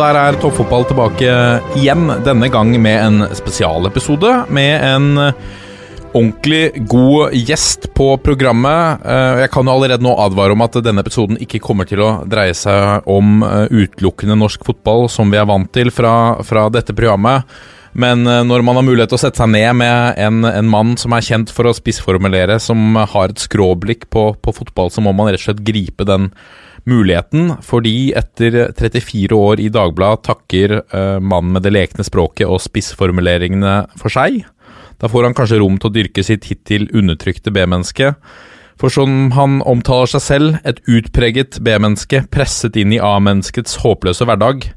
der er toppfotball tilbake igjen, denne gang med en spesialepisode med en eh, ordentlig god gjest på programmet. Eh, Jeg kan jo allerede nå advare om at denne episoden ikke kommer til å dreie seg om eh, utelukkende norsk fotball, som vi er vant til fra, fra dette programmet. Men når man har mulighet til å sette seg ned med en, en mann som er kjent for å spissformulere, som har et skråblikk på, på fotball, så må man rett og slett gripe den muligheten. Fordi etter 34 år i Dagbladet takker uh, mannen med det lekne språket og spissformuleringene for seg. Da får han kanskje rom til å dyrke sitt hittil undertrykte B-menneske. For som han omtaler seg selv, et utpreget B-menneske presset inn i A-menneskets håpløse hverdag.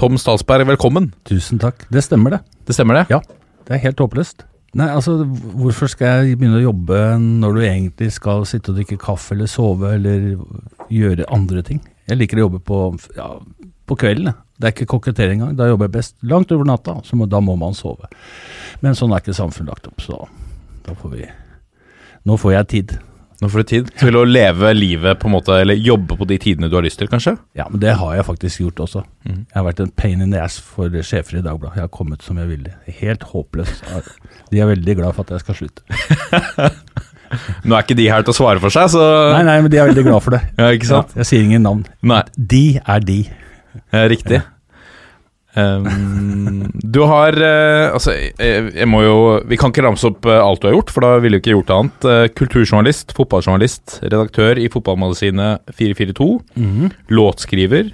Tom Statsberg, velkommen. Tusen takk. Det stemmer, det. Det stemmer det? Ja, det er helt håpløst. Nei, altså, hvorfor skal jeg begynne å jobbe når du egentlig skal sitte og drikke kaffe eller sove eller gjøre andre ting? Jeg liker å jobbe på, ja, på kvelden. Det er ikke kokettering engang. Da jobber jeg best langt over natta, så må, da må man sove. Men sånn er ikke samfunnet lagt opp, så da får vi Nå får jeg tid. Nå får du tid til å leve livet på en måte, eller jobbe på de tidene du har lyst til, kanskje? Ja, men det har jeg faktisk gjort også. Mm. Jeg har vært en pain in the ass for sjefer i Dagbladet. Jeg har kommet som jeg ville. Helt håpløs. De er veldig glad for at jeg skal slutte. Nå er ikke de her til å svare for seg, så Nei, nei, men de er veldig glad for det. Ja, ikke sant? Ja, jeg sier ingen navn. Nei, De er de. ja, riktig. Um, du har uh, Altså, jeg, jeg må jo Vi kan ikke ramse opp eh, alt du har gjort, for da ville du ikke gjort annet. Uh, kulturjournalist, fotballjournalist, redaktør i fotballmagasinet 442. Låtskriver.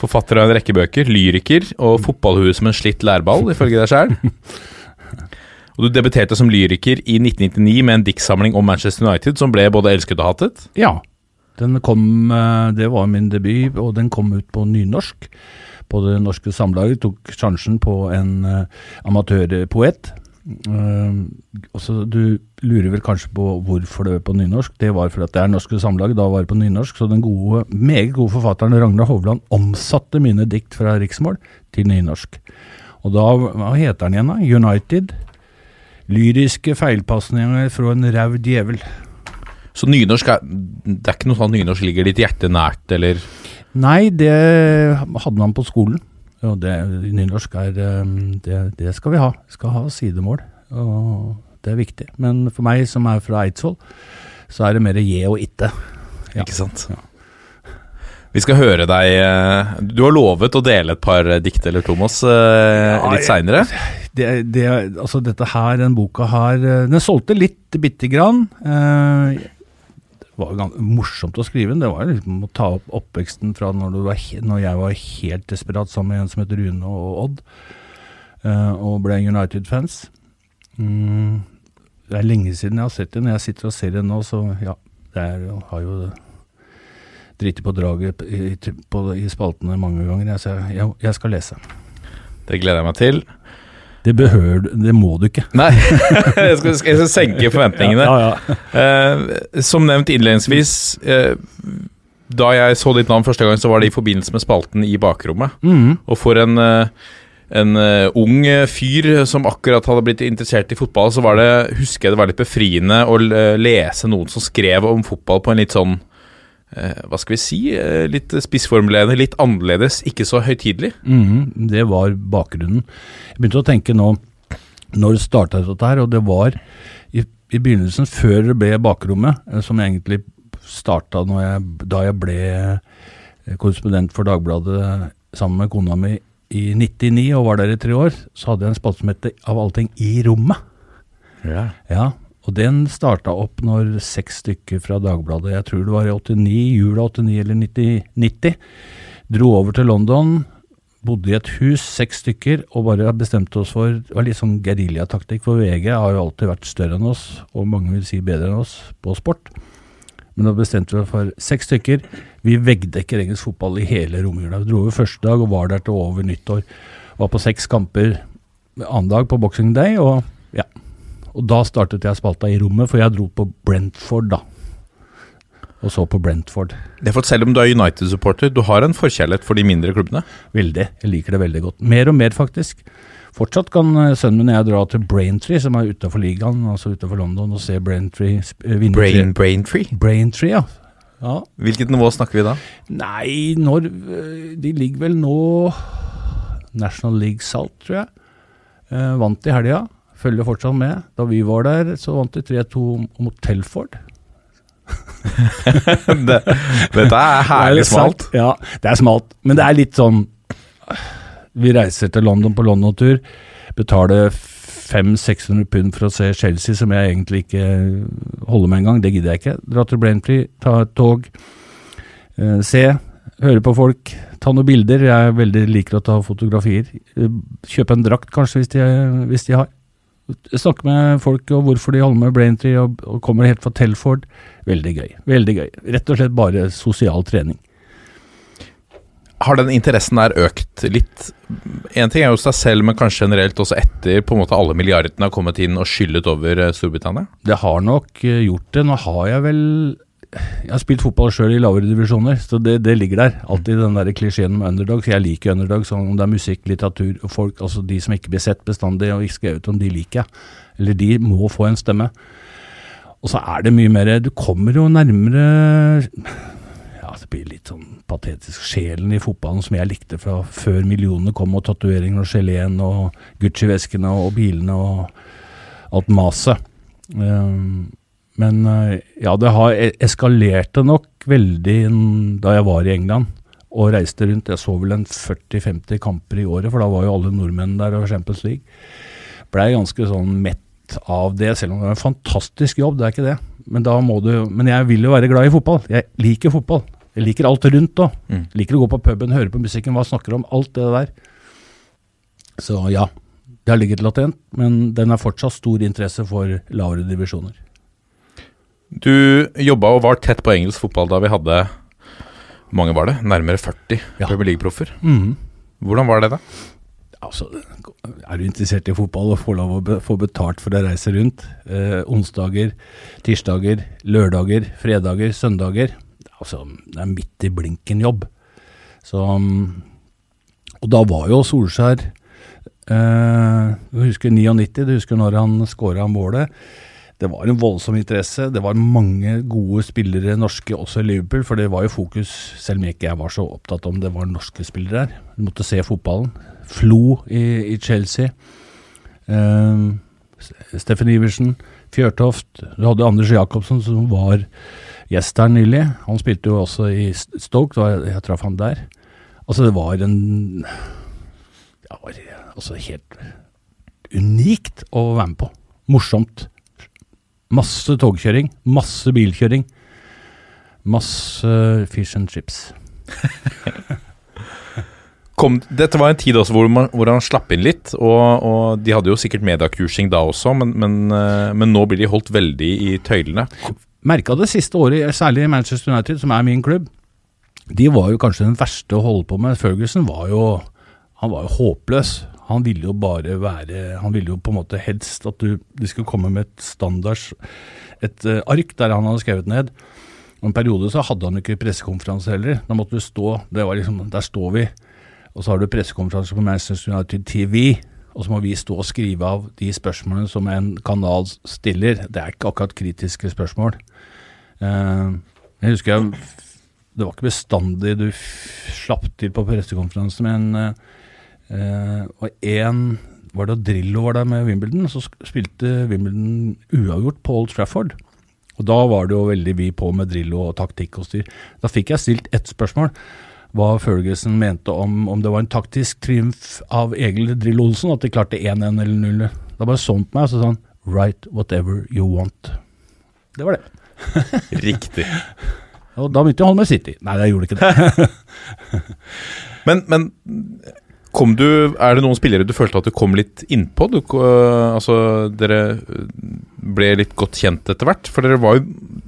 Forfatter av en rekke bøker. Lyriker. Og fotballhue som en slitt lærball, ifølge deg sjøl. Og du debuterte som lyriker i 1999 med en diktsamling om Manchester United som ble både elsket og hatet. Ja. Den kom, det var min debut, og den kom ut på nynorsk. På Det Norske Samlaget tok sjansen på en uh, amatørpoet. Uh, Du lurer vel kanskje på hvorfor det var på nynorsk. Det var fordi det er Norske Samlag, da var det på nynorsk. Så den gode, meget gode forfatteren Ragnar Hovland omsatte mine dikt fra riksmål til nynorsk. Og da, hva heter den igjen da? United. Lyriske feilpasninger fra en rau djevel. Så nynorsk er Det er ikke noe sånn nynorsk ligger ditt hjerte nært, eller Nei, det hadde man på skolen. Og det, nynorsk er eh, det, det skal vi ha. Vi skal ha sidemål. Og det er viktig. Men for meg som er fra Eidsvoll, så er det mer je og itte. Ja. Ikke sant? Vi skal høre deg eh, Du har lovet å dele et par dikt eller to med oss eh, litt seinere. Det, det, altså dette her, den boka her eh, Den solgte litt, bitte grann. Var jo morsomt å skrive den. Det var liksom å ta opp oppveksten fra når, var, når jeg var helt desperat sammen med en som het Rune og Odd, uh, og ble United-fans. Mm, det er lenge siden jeg har sett den. Jeg sitter og ser den nå, så ja. Det er, har jo driti på draget i, på, i spaltene mange ganger. Jeg, jeg, jeg skal lese. Det gleder jeg meg til. Det behøver det må du ikke. Nei, jeg skal, jeg skal senke forventningene. Ja, ja. Eh, som nevnt innledningsvis, eh, da jeg så ditt navn første gang, så var det i forbindelse med spalten i bakrommet. Mm. Og for en, eh, en eh, ung fyr som akkurat hadde blitt interessert i fotball, så var det, husker jeg det var litt befriende å lese noen som skrev om fotball på en litt sånn hva skal vi si, eh, litt spissformulerende, litt annerledes, ikke så høytidelig. Mhm, det var bakgrunnen. Jeg begynte å tenke nå Når starta dette her? Og det var i, i begynnelsen, før det ble bakrommet, eh, som egentlig starta da jeg ble eh, korrespondent for Dagbladet sammen med kona mi i 99 og var der i tre år, så hadde jeg en spalte som het Av allting i rommet. Ja. Ja, og den starta opp når seks stykker fra Dagbladet, jeg tror det var i 89, jula 89 eller 90, 90, dro over til London, bodde i et hus, seks stykker, og bare bestemte oss for Det var litt sånn geriljataktikk, for VG har jo alltid vært større enn oss, og mange vil si bedre enn oss, på sport. Men da bestemte vi oss for seks stykker. Vi veggdekker engelsk fotball i hele romjula. Vi dro over første dag og var der til over nyttår. Var på seks kamper annen dag på Boxing Day, og. Og da startet jeg spalta i rommet, for jeg dro på Brentford, da. Og så på Brentford. Det er for at Selv om du er United-supporter, du har en forkjærlighet for de mindre klubbene? Veldig. Jeg liker det veldig godt. Mer og mer, faktisk. Fortsatt kan eh, sønnen min og jeg dra til Braintree, som er utafor ligaen, altså utafor London, og se Braintree eh, vinne Brain, Braintree? Braintree, ja. ja. Hvilket nivå snakker vi da? Nei, når øh, De ligger vel nå National League Salt, tror jeg. Eh, vant i helga. Følger fortsatt med. Da vi var der, så vant de 3-2 mot Telford. det, dette er herlig Det er smalt. Ja, det er smalt. Men det er litt sånn Vi reiser til London på London-tur. Betaler 500-600 pund for å se Chelsea, som jeg egentlig ikke holder med engang. Det gidder jeg ikke. Dra til Braintree, ta et tog, eh, se, høre på folk, ta noen bilder. Jeg veldig liker å ta fotografier. Eh, Kjøpe en drakt, kanskje, hvis de, hvis de har. Snakke med folk og hvorfor de holder med Braintree og, og kommer helt fra Telford. Veldig gøy. Veldig gøy. Rett og slett bare sosial trening. Har den interessen der økt litt? En ting er jo seg selv, men kanskje generelt også etter på en måte alle milliardene har kommet inn og skyllet over eh, Storbritannia? Det har nok eh, gjort det. Nå har jeg vel Jeg har spilt fotball sjøl i lavere divisjoner, så det, det ligger der. Alltid den der klisjeen med underdogs. Jeg liker underdogs, sånn om det er musikk, litteratur og folk. Altså de som ikke blir sett bestandig og ikke skrevet om, de liker jeg. Eller de må få en stemme. Og så er det mye mer Du kommer jo nærmere Ja, det blir litt sånn patetisk. Sjelen i fotballen som jeg likte fra før millionene kom, og tatoveringer og geleen og Gucci-veskene og bilene og alt maset. Um, men eh, ja, det har e- eskalerte nok veldig da jeg var i England og reiste rundt. Jeg så vel en 40-50 kamper i året, for da var jo alle nordmenn der og Champions League. Blei ganske sånn mett av det, selv om det er en fantastisk jobb, det er ikke det. Men, da må du, men jeg vil jo være glad i fotball. Jeg liker fotball. Jeg liker alt rundt òg. Mm. Liker å gå på puben, høre på musikken, hva snakker om, alt det der. Så ja, det har ligget latent, men den er fortsatt stor interesse for lavere divisjoner. Du jobba og var tett på engelsk fotball da vi hadde hvor mange var det? Nærmere 40 Ja. Premier League-proffer. Hvordan var det, da? Altså, er du interessert i fotball og får lov å be, få betalt for å reise rundt, eh, onsdager, tirsdager, lørdager, fredager, søndager Altså, det er midt i blinken jobb. Så mm, Og da var jo Solskjær eh, Du husker 99, du husker når han skåra målet. Det var en voldsom interesse. Det var mange gode spillere norske også i Liverpool, for det var jo fokus, selv om ikke jeg var så opptatt om det var norske spillere der. Du måtte se fotballen. Flo i, i Chelsea. Um, Steffen Iversen, Fjørtoft. Du hadde Anders Jacobsen som var gjest her nylig. Han spilte jo også i Stoke, jeg, jeg traff han der. Altså, det var en Det var altså helt unikt å være med på. Morsomt. Masse togkjøring, masse bilkjøring. Masse fish and chips. Kom, dette var en tid også hvor, man, hvor han slapp inn litt, og, og de hadde jo sikkert mediakursing da også, men, men, eh, men nå blir de holdt veldig i tøylene. Merka det siste året, særlig i Manchester United, som er min klubb. De var jo kanskje den verste å holde på med. Ferguson var jo Han var jo håpløs. Han ville jo bare være Han ville jo på en måte helst at du, de skulle komme med et standards Et uh, ark der han hadde skrevet ned. Og En periode så hadde han ikke pressekonferanse heller. Da måtte du stå det var liksom, Der står vi. Og så har du pressekonferanse på Manchester United TV. Og så må vi stå og skrive av de spørsmålene som en kanal stiller. Det er ikke akkurat kritiske spørsmål. Uh, jeg husker jeg, det var ikke bestandig du slapp til på pressekonferanse, men eh, og en var det Drillo var der med Wimbledon, så spilte Wimbledon uavgjort på Old Trafford. Og da var det jo veldig vi på med Drillo og taktikk og styr. Da fikk jeg stilt ett spørsmål. Hva Ferguson mente om om det var en taktisk triumf av Egil Drillo Olsen, at de klarte 1-1 eller 0. Da bare så han på meg og så sa han 'write whatever you want'. Det var det. Riktig. Og da begynte jeg å holde med City. Nei, jeg gjorde ikke det. Men, men du, er det noen spillere du følte at du kom litt innpå? Du, uh, altså, dere øh, ble litt godt kjent etter hvert? For dere var jo,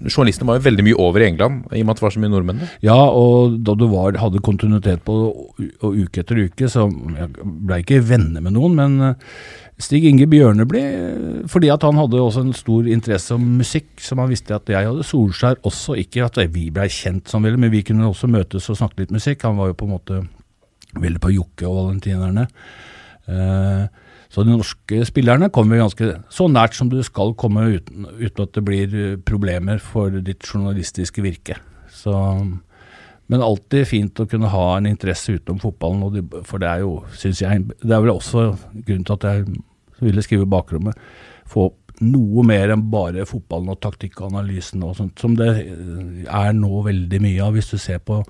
journalistene var jo veldig mye over i England, i og med at det var så mye nordmenn der. Ja, og da du var, hadde kontinuitet på og, uke etter uke, så jeg ble ikke venner med noen, men eh, Stig Inge Bjørne ble fordi at han hadde også en stor interesse om musikk, som han visste at jeg hadde. Solskjær også, ikke at vi blei kjent som veldig, men vi kunne også møtes og snakke litt musikk. Han var jo på en måte veldig på Jokke og Valentinerne. Eh, så de norske spillerne kommer ganske så nært som du skal komme uten, uten at det blir eh, problemer for ditt journalistiske virke. Så, men alltid fint å kunne ha en interesse utenom fotballen, de, for det er jo, syns jeg Det er vel også grunnen til at jeg ville skrive Bakrommet. Få opp noe mer enn bare fotballen og taktikkanalysen og sånt, som det eh, er nå veldig mye av. Hvis du ser på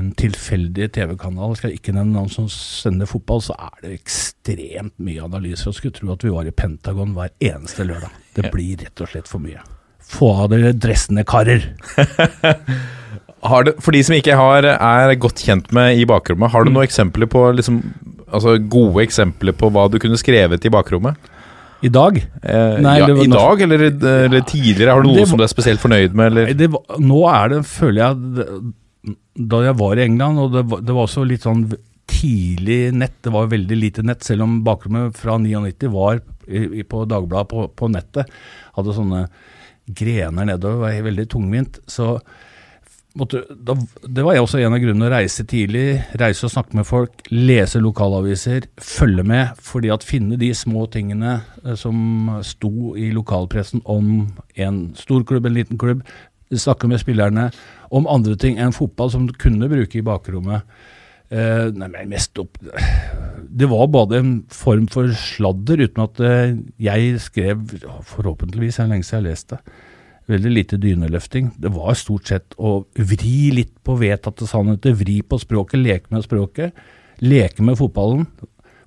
en tilfeldig TV-kanal, skal ikke nevne navn som sender fotball, så er det ekstremt mye analyser. Og skulle tro at vi var i Pentagon hver eneste lørdag. Det blir rett og slett for mye. Få av dere dressende karer. Har du, for de som ikke har, er godt kjent med i bakrommet, har du noen eksempler på liksom, altså gode eksempler på hva du kunne skrevet i bakrommet? I dag? Eh, Nei, ja, det var I norsk- dag, eller, eller tidligere? Har du noe det, som du er spesielt fornøyd med? Eller? Det nå er det, føler jeg det- Da jeg var i England, og det var, det var også litt sånn tidlig nett, det var veldig lite nett, selv om bakrommet fra 99 var i, på Dagbladet på, på nettet, hadde sånne grener nedover, var veldig tungvint. Så måtte, da, det var jeg også en av grunnene å reise tidlig, reise og snakke med folk, lese lokalaviser, følge med, fordi at finne de små tingene eh, som sto i lokalpressen om en stor klubb, en liten klubb, snakke med spillerne om andre ting enn fotball som du kunne bruke i bakrommet. Eh, nei, mest opp Det var både en form for sladder, uten at eh, jeg skrev Forhåpentligvis er det lenge siden jeg har lest det. Veldig lite dyneløfting. Det var stort sett å vri litt på vedtatte sannheter, vri på språket, leke med språket. Leke med fotballen.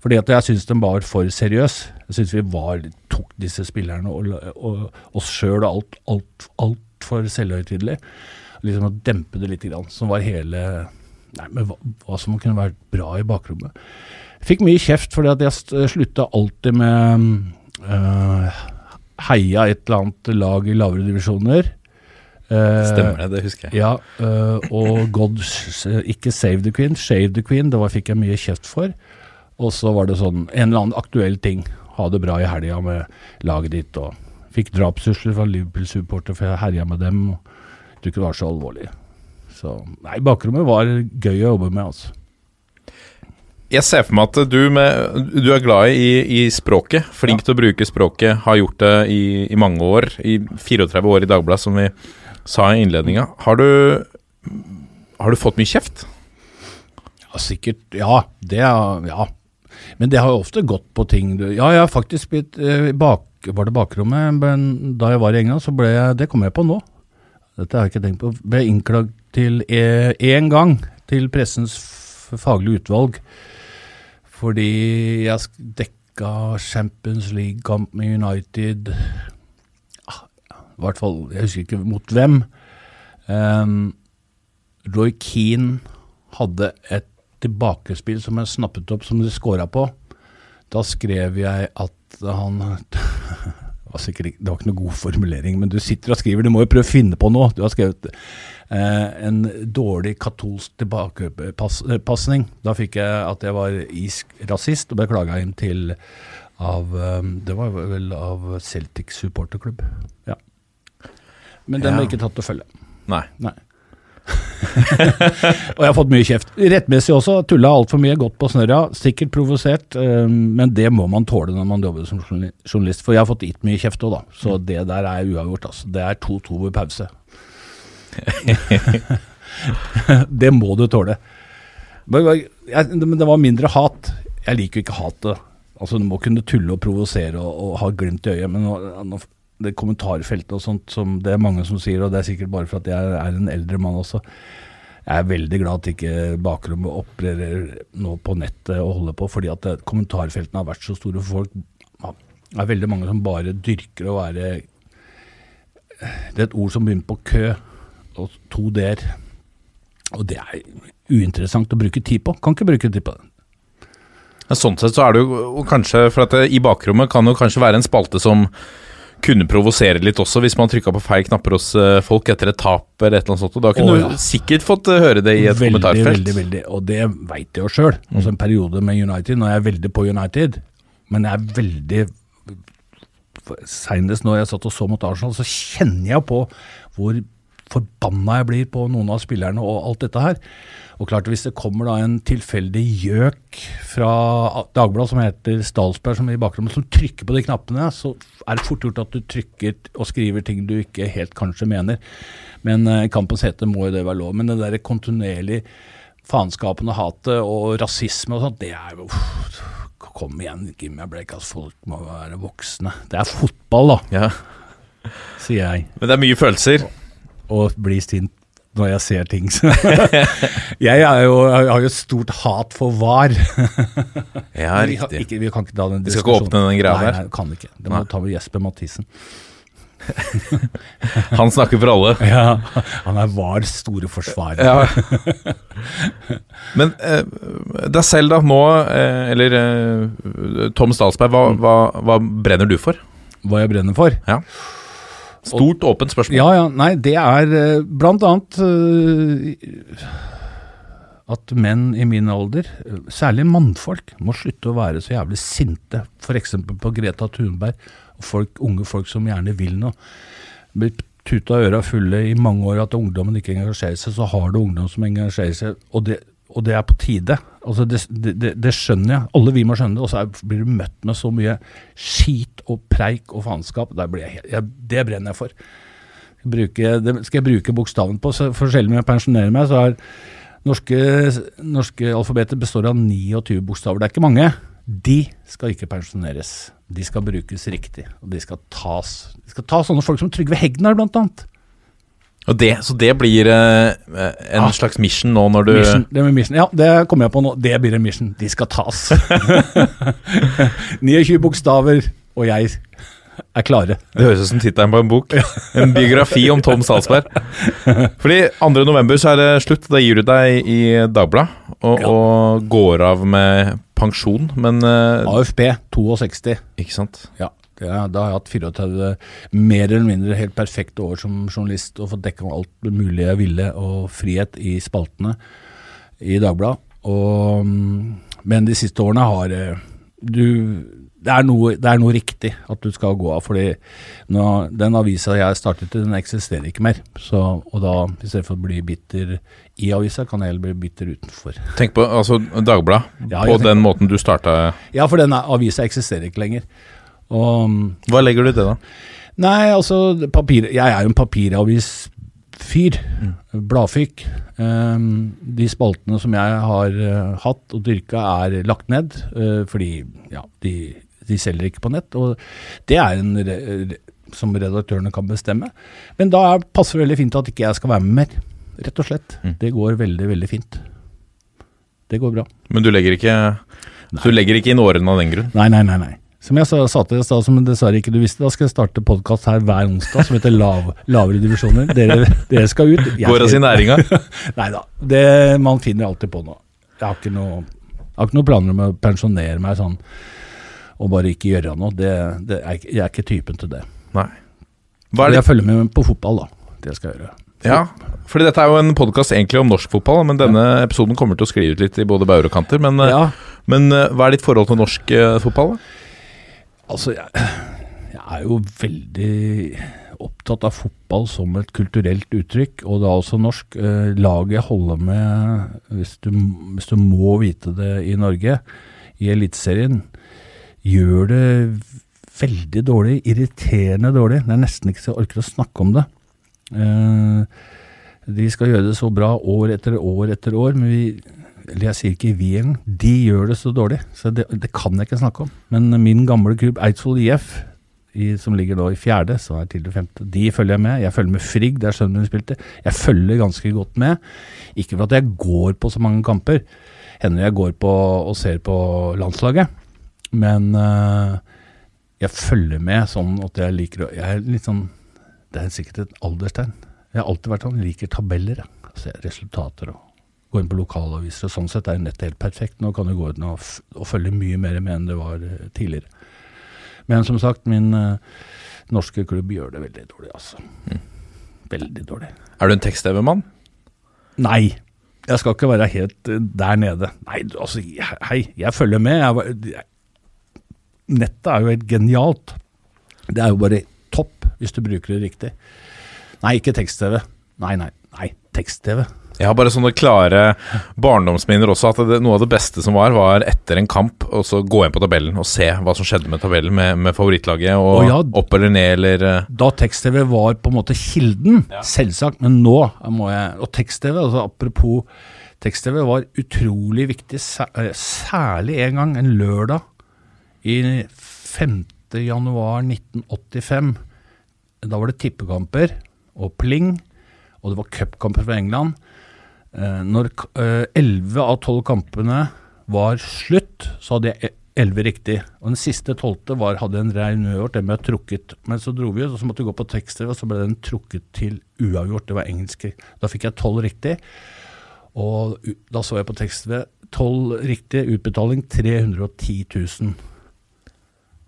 Fordi at jeg syns den var for seriøs. Jeg syns vi var, tok disse spillerne og, og oss sjøl og alt, alt, alt, altfor selvhøytidelig. Liksom å dempe det litt, grann, som var hele Nei, men hva, hva som kunne vært bra i bakrommet. Jeg Fikk mye kjeft fordi at jeg slutta alltid med øh, Heia et eller annet lag i lavere divisjoner. Eh, Stemmer det, det husker jeg. ja, øh, og God Ikke Save the Queen, Shave the Queen. Det var, fikk jeg mye kjeft for. Og så var det sånn en eller annen aktuell ting. Ha det bra i helga med laget ditt. Og fikk drapstrusler fra Liverpool-supporter for jeg herja med dem. Og jeg tror ikke det var så alvorlig. Så nei, bakrommet var gøy å jobbe med, altså. Jeg ser for meg at du, med, du er glad i, i språket, flink til å bruke språket, har gjort det i, i mange år, i 34 år i Dagbladet, som vi sa i innledninga. Har du, har du fått mye kjeft? Ja, sikkert. Ja, det Ja. Men det har jo ofte gått på ting du Ja, jeg har faktisk blitt eh, bak, Var det bakrommet? Men da jeg var i England, så ble jeg Det kommer jeg på nå. Dette har jeg ikke tenkt på. Ble innklagd til én gang til pressens faglige utvalg fordi jeg dekka Champions League-kamp med United ah, I hvert fall, jeg husker ikke mot hvem. Um, Roy Keane hadde et tilbakespill som jeg snappet opp som de scora på. Da skrev jeg at han det var, ikke noe god formulering, men du sitter og skriver, du må jo prøve å finne på noe. Du har skrevet eh, en dårlig katolsk tilbakepasning. Da fikk jeg at jeg var isk rasist, og beklaga inn til av eh, Det var vel av Celtic supporterklubb. Ja. Men den ble Ja. ikke tatt til følge. Nei. Nei. og jeg har fått mye kjeft. Rettmessig også. Tulla altfor mye, gått på snørra. Sikkert provosert, eh, men det må man tåle når man jobber som journalist. For jeg har fått gitt mye kjeft òg, da. Så det der er uavgjort, altså. Det er 2-2 ved pause. det må du tåle. Men men det var mindre hat. Jeg liker jo ikke hatet. Altså, du må kunne tulle og provosere og, og ha glimt i øyet, men nå, nå, det kommentarfeltet og sånt som det er mange som sier, og det er sikkert bare for at jeg er en eldre mann også. Jeg er veldig glad at ikke bakrommet opererer nå på nettet og holder på, fordi at kommentarfeltene har vært så store for folk. Det er veldig mange som bare dyrker å være Det er et ord som begynner på kø, og to d-er. Og det er uinteressant å bruke tid på. Kan ikke bruke tid på det. Ja, sånn sett så er det jo kanskje For at det, i bakrommet kan det jo kanskje være en spalte som kunne provosere litt også, hvis man trykka på feil knapper hos eh, folk etter et tap eller et eller annet sånt. Da kunne oh, ja. du sikkert fått eh, høre det i et veldig, kommentarfelt. veldig, veldig. Og det veit jeg jo sjøl. Altså en periode med United, når jeg er veldig på United, men jeg er veldig Seinest når jeg satt og så mot Arsenal, så kjenner jeg på hvor forbanna jeg blir på noen av spillerne og alt dette her. Og klart Hvis det kommer da en tilfeldig gjøk fra Dagbladet som heter Stalsberg, som er i bakgrunnen, som trykker på de knappene, så er det fort gjort at du trykker og skriver ting du ikke helt kanskje mener. Men eh, i kampens hete må jo det være lov. Men det der kontinuerlig faenskapen og hatet og rasisme og sånt, det er jo Kom igjen, give me a break. Altså, folk må være voksne. Det er fotball, da, Ja. sier jeg. Men det er mye følelser. Og blir sint når jeg ser ting. jeg, jo, jeg har jo et stort hat for var. Ja, Vi, riktig. ikke, vi kan ikke ta den Vi skal ikke åpne den greia nei, der? Nei, kan ikke. Det må Nei. ta med Jesper Mathisen. Han snakker for alle. Ja, han er VARs store forsvarer. Ja. Men eh, deg selv, da. Nå, eh, eller eh, Tom Statsberg, hva, hva, hva brenner du for? Hva jeg brenner for? Stort, åpent spørsmål. Ja, ja, nei, det er eh, blant annet uh, at menn i min alder, særlig mannfolk, må slutte å være så jævlig sinte. F.eks. på Greta Thunberg og folk, unge folk som gjerne vil noe. Blir tuta øra fulle i mange år at ungdommen ikke engasjerer seg, så har du ungdom som engasjerer seg, og det, og det er på tide. Altså det, det, det, skjønner jeg. Alle vi må skjønne det. Og så blir du møtt med så mye skit og preik og faenskap. Det brenner jeg for. Bruke, det skal jeg bruke bokstaven på. For selv om jeg pensjonerer meg, så er norske, norske alfabetet består av 29 bokstaver. Det er ikke mange. De skal ikke pensjoneres. De skal brukes riktig. Og de skal tas. De skal ta sånne folk som Trygve Hegnar, blant annet. Og det, så det blir eh, en Ah. slags mission nå når du Mission, det med mission. Ja, det kommer jeg på nå. Det blir en mission. De skal tas. 29 bokstaver, og jeg er klare. Det høres ut som tittelen på en bok. En biografi om Tom Salsberg. Fordi 2. november så er det slutt. Da gir du deg i Dagbladet og, Ja. og går av med pensjon, men eh, AFP 62. Ikke sant? Ja. Er- da har jeg hatt 34 mer eller mindre helt perfekte år som journalist og fått dekka alt mulig jeg ville, og frihet i spaltene i Dagbladet. Mm, men de siste årene har eh, du det er, noe, det er noe riktig at du skal gå av, fordi nå, den avisa jeg startet i, den eksisterer ikke mer. Så, og da, i stedet for å bli bitter i avisa, kan jeg heller bli bitter utenfor. Tenk på altså, Dagbladet. Ja, på den måten du starta. Ja, for den avisa eksisterer ikke lenger. Og mm, Hva legger du i det, da? Nei, altså papir, Jeg er jo en papiravisfyr. Bladfyk. Um, de spaltene som jeg har uh, hatt og dyrka, er lagt ned. uh, fordi ja, de, de selger ikke på nett. Og det er en re, re, som redaktørene kan bestemme. Men da er- passer det veldig fint at ikke jeg skal være med mer. Rett og slett. Mm. Det går veldig, veldig fint. Det går bra. Men du legger ikke Du legger ikke inn årene av den grunn? Nei, nei, nei. nei. Som jeg sa, til deg i stad, som dessverre ikke du visste, da skal jeg starte podkast her hver onsdag som heter lav, Lavere divisjoner. Dere, dere skal ut. Går oss i næringa? Nei da. Det, man finner alltid på noe. Jeg har ikke noe, har ikke noe planer om å pensjonere meg sånn og bare ikke gjøre noe. Det, det er, jeg er ikke typen til det. Nei. Jeg følger med på fotball, da. Det skal jeg gjøre. Ja, fordi dette er jo en podkast egentlig om norsk fotball, men denne episoden kommer til å skli ut litt i både bauer og kanter. Men, Ja, men eh, hva er ditt forhold til norsk eh, fotball? da? Altså, jeg, jeg er jo veldig opptatt av fotball som et kulturelt uttrykk, og da også norsk. Eh, laget holder med, hvis du, hvis du må vite det i Norge, i Eliteserien, gjør det veldig dårlig, irriterende dårlig. Det er nesten ikke så jeg orker å snakke om det. Eh, de skal gjøre det så bra år etter år etter år, men vi eller jeg sier ikke vi engang, de gjør det så dårlig, så det, det kan jeg ikke snakke om. Men min gamle klubb Eidsvoll IF, i, som ligger nå i fjerde, så er til det femte, de følger jeg med. Jeg følger med Frigg, der sønnen min spilte. Jeg følger ganske godt med. Ikke for at jeg går på så mange kamper, hender jeg går på og ser på landslaget, men øh, jeg følger med sånn at jeg liker å Jeg er litt sånn Det er sikkert et alderstegn. Jeg har alltid vært sånn, jeg liker tabeller, jeg. Altså, resultater og gå inn på lokalaviser. og Sånn sett er nettet helt perfekt. Nå kan du gå inn og, og følge mye mer med enn det var eh, tidligere. Men som sagt, min uh, norske klubb gjør det veldig dårlig, altså. Veldig dårlig. Er du en tekst-TV-mann? Nei, jeg skal ikke være helt eh, der nede. Nei, altså, hei, jeg følger med. Jeg, jeg, nettet er jo helt genialt. Det er jo bare topp hvis du bruker det riktig. Nei, ikke tekst-TV. Nei, nei, nei, tekst-TV. Jeg har bare sånne klare barndomsminner også, at det, noe av det beste som var, var etter en kamp, og så gå inn på tabellen og se hva som skjedde med tabellen, med, med favorittlaget, og og ja. opp eller ned, eller eh, Da tekst-TV var på en måte kilden, selvsagt, men nå må jeg Og tekst-TV, altså apropos tekst-TV, var utrolig viktig, eh, særlig en gang, en lørdag i 5. januar 1985. Da var det tippekamper og pling, og det var cupkamper for England. Eh, når elleve eh, 11 av 12 kampene var slutt, så hadde jeg 11 riktig. Og den siste tolvte var, hadde en rein uavgjort, den ble trukket. Men så dro vi ut, og så måtte vi gå på tekst-TV, og så ble den trukket til uavgjort. Det var engelsk. Da fikk jeg 12 riktig. Og da så jeg på tekst-TV 12 riktig, utbetaling 310 000.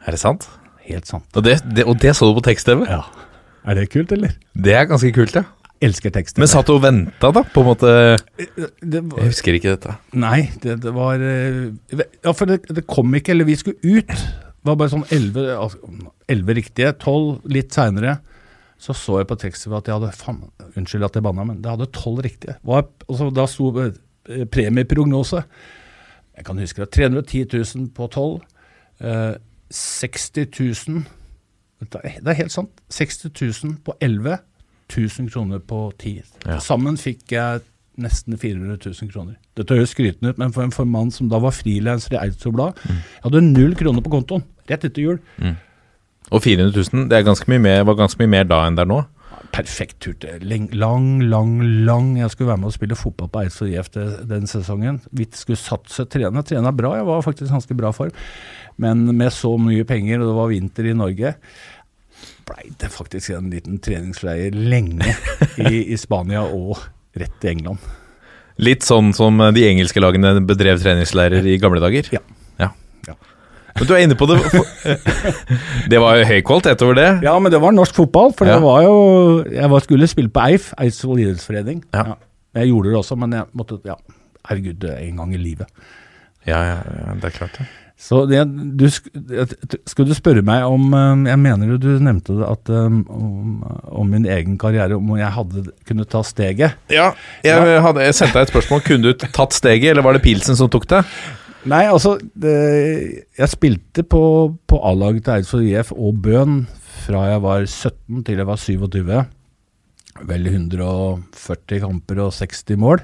Er det sant? Helt sant. Og det, det, og det så du på tekst-TV? Ja. Er det kult, eller? Det er ganske kult, ja. Elsker tekst-TV. Men satt du og venta, da? På en måte det var, Jeg husker ikke dette. Nei, det, det var eh, Ja, for det, det kom ikke, eller vi skulle ut. Det var bare sånn 11, altså, riktige, 12 litt seinere. Så så jeg på teksten at jeg hadde faen, Unnskyld at jeg banna, men det hadde 12 riktige. Var, altså, da sto eh, premieprognose. Jeg kan huske det. 310 000 på 12. Eh, 60 000 Det er det er helt sant. 60 000 på 11. 1000 kroner på ti. Ja. Sammen fikk jeg nesten 400 000 kroner. Dette høres skrytende ut, men for en for mann som da var frilanser i Eidsvoll Blad Jeg hadde null kroner på kontoen rett etter jul. Og 400 000, det er ganske mer, var ganske mye mer da enn det er nå. Perfekt tur til lang, lang, lang Jeg skulle være med og spille fotball på Eidsvoll IF den sesongen. Vi skulle satse, trene. Trena bra, jeg var faktisk ganske bra form. Men med så mye penger, og det var vinter i Norge, blei det faktisk en liten treningsleir lenge i, i Spania og rett til England. Litt sånn som de engelske lagene bedrev treningsleirer i gamle dager. Ja. ja. Ja. Men du er inne på det Det var jo høy kvalitet over det. Ja, men det var norsk fotball, for Ja. det var jo Jeg var, skulle spille på Eif, Eidsvoll idrettsforening. Ja. Jeg gjorde det også, men jeg måtte Ja, herregud, er en gang i livet. Ja, ja, ja det er klart det. Så det, du, skal skulle du spørre meg om eh, Jeg mener jo du nevnte det at eh, om, om min egen karriere, om jeg hadde kunnet ta steget. Ja, jeg, hadde, jeg sendte deg et spørsmål. Kunne du tatt steget, eller var det Pilsen som tok det? Nei, altså det, Jeg spilte på, på A-laget til Eidsvoll IF og Bøen fra jeg var 17 til jeg var 27. Vel 140 kamper og 60 mål.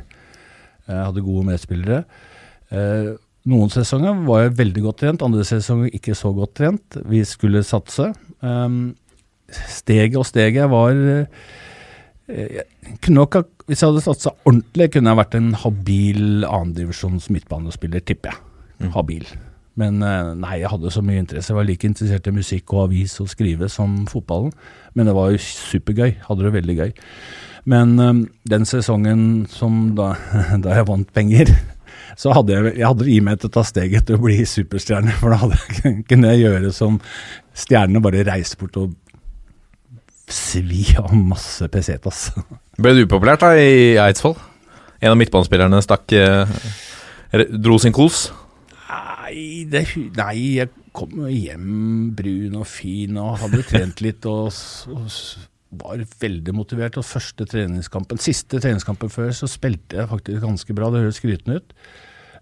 Jeg hadde gode medspillere. Noen sesonger var jeg veldig godt trent, andre sesonger ikke så godt trent. Vi skulle satse. Um, steget og steget var eh, nok, Hvis jeg hadde satsa ordentlig, kunne jeg vært en habil annendivisjons midtbanespiller, tipper jeg. Habil. Men eh, nei, jeg hadde så mye interesse. Jeg var like interessert i musikk og avis og skrive som fotballen. Men det var jo supergøy. Hadde det veldig gøy. Men eh, den sesongen som da, da jeg vant penger, så hadde jeg, jeg hadde i meg til å ta steget til å bli superstjerne. For da hadde, jeg- kunne jeg gjøre som stjernene, bare reise bort og svi av masse pesetas. Ble du upopulært da i Eidsvoll? En av midtbanespillerne stakk eh, Dro sin kos? Nei, det, nei, jeg kom hjem brun og fin og hadde trent litt og, og var veldig motivert. Og første treningskampen, siste treningskampen før, så spilte jeg faktisk ganske bra. Det høres skrytende ut.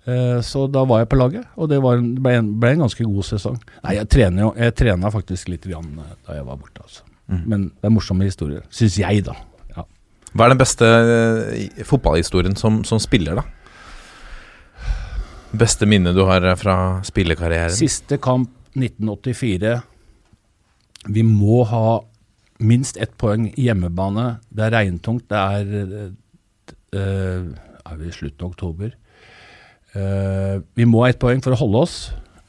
Eh, Så da var jeg på laget, og det var en, ble, en, ble en ganske god sesong. Nei, jeg trener jo, jeg trena faktisk litt grann eh, da jeg var borte, altså. Men det er morsomme historier, syns jeg, da. Ja. Hva er den beste eh, fotballhistorien som, som spiller, da? Beste minne du har fra spillekarrieren? Siste kamp 1984. Vi må ha minst ett poeng hjemmebane. Det er regntungt. Det er eh, Er vi i slutten av oktober? Uh, vi må ha ett poeng for å holde oss.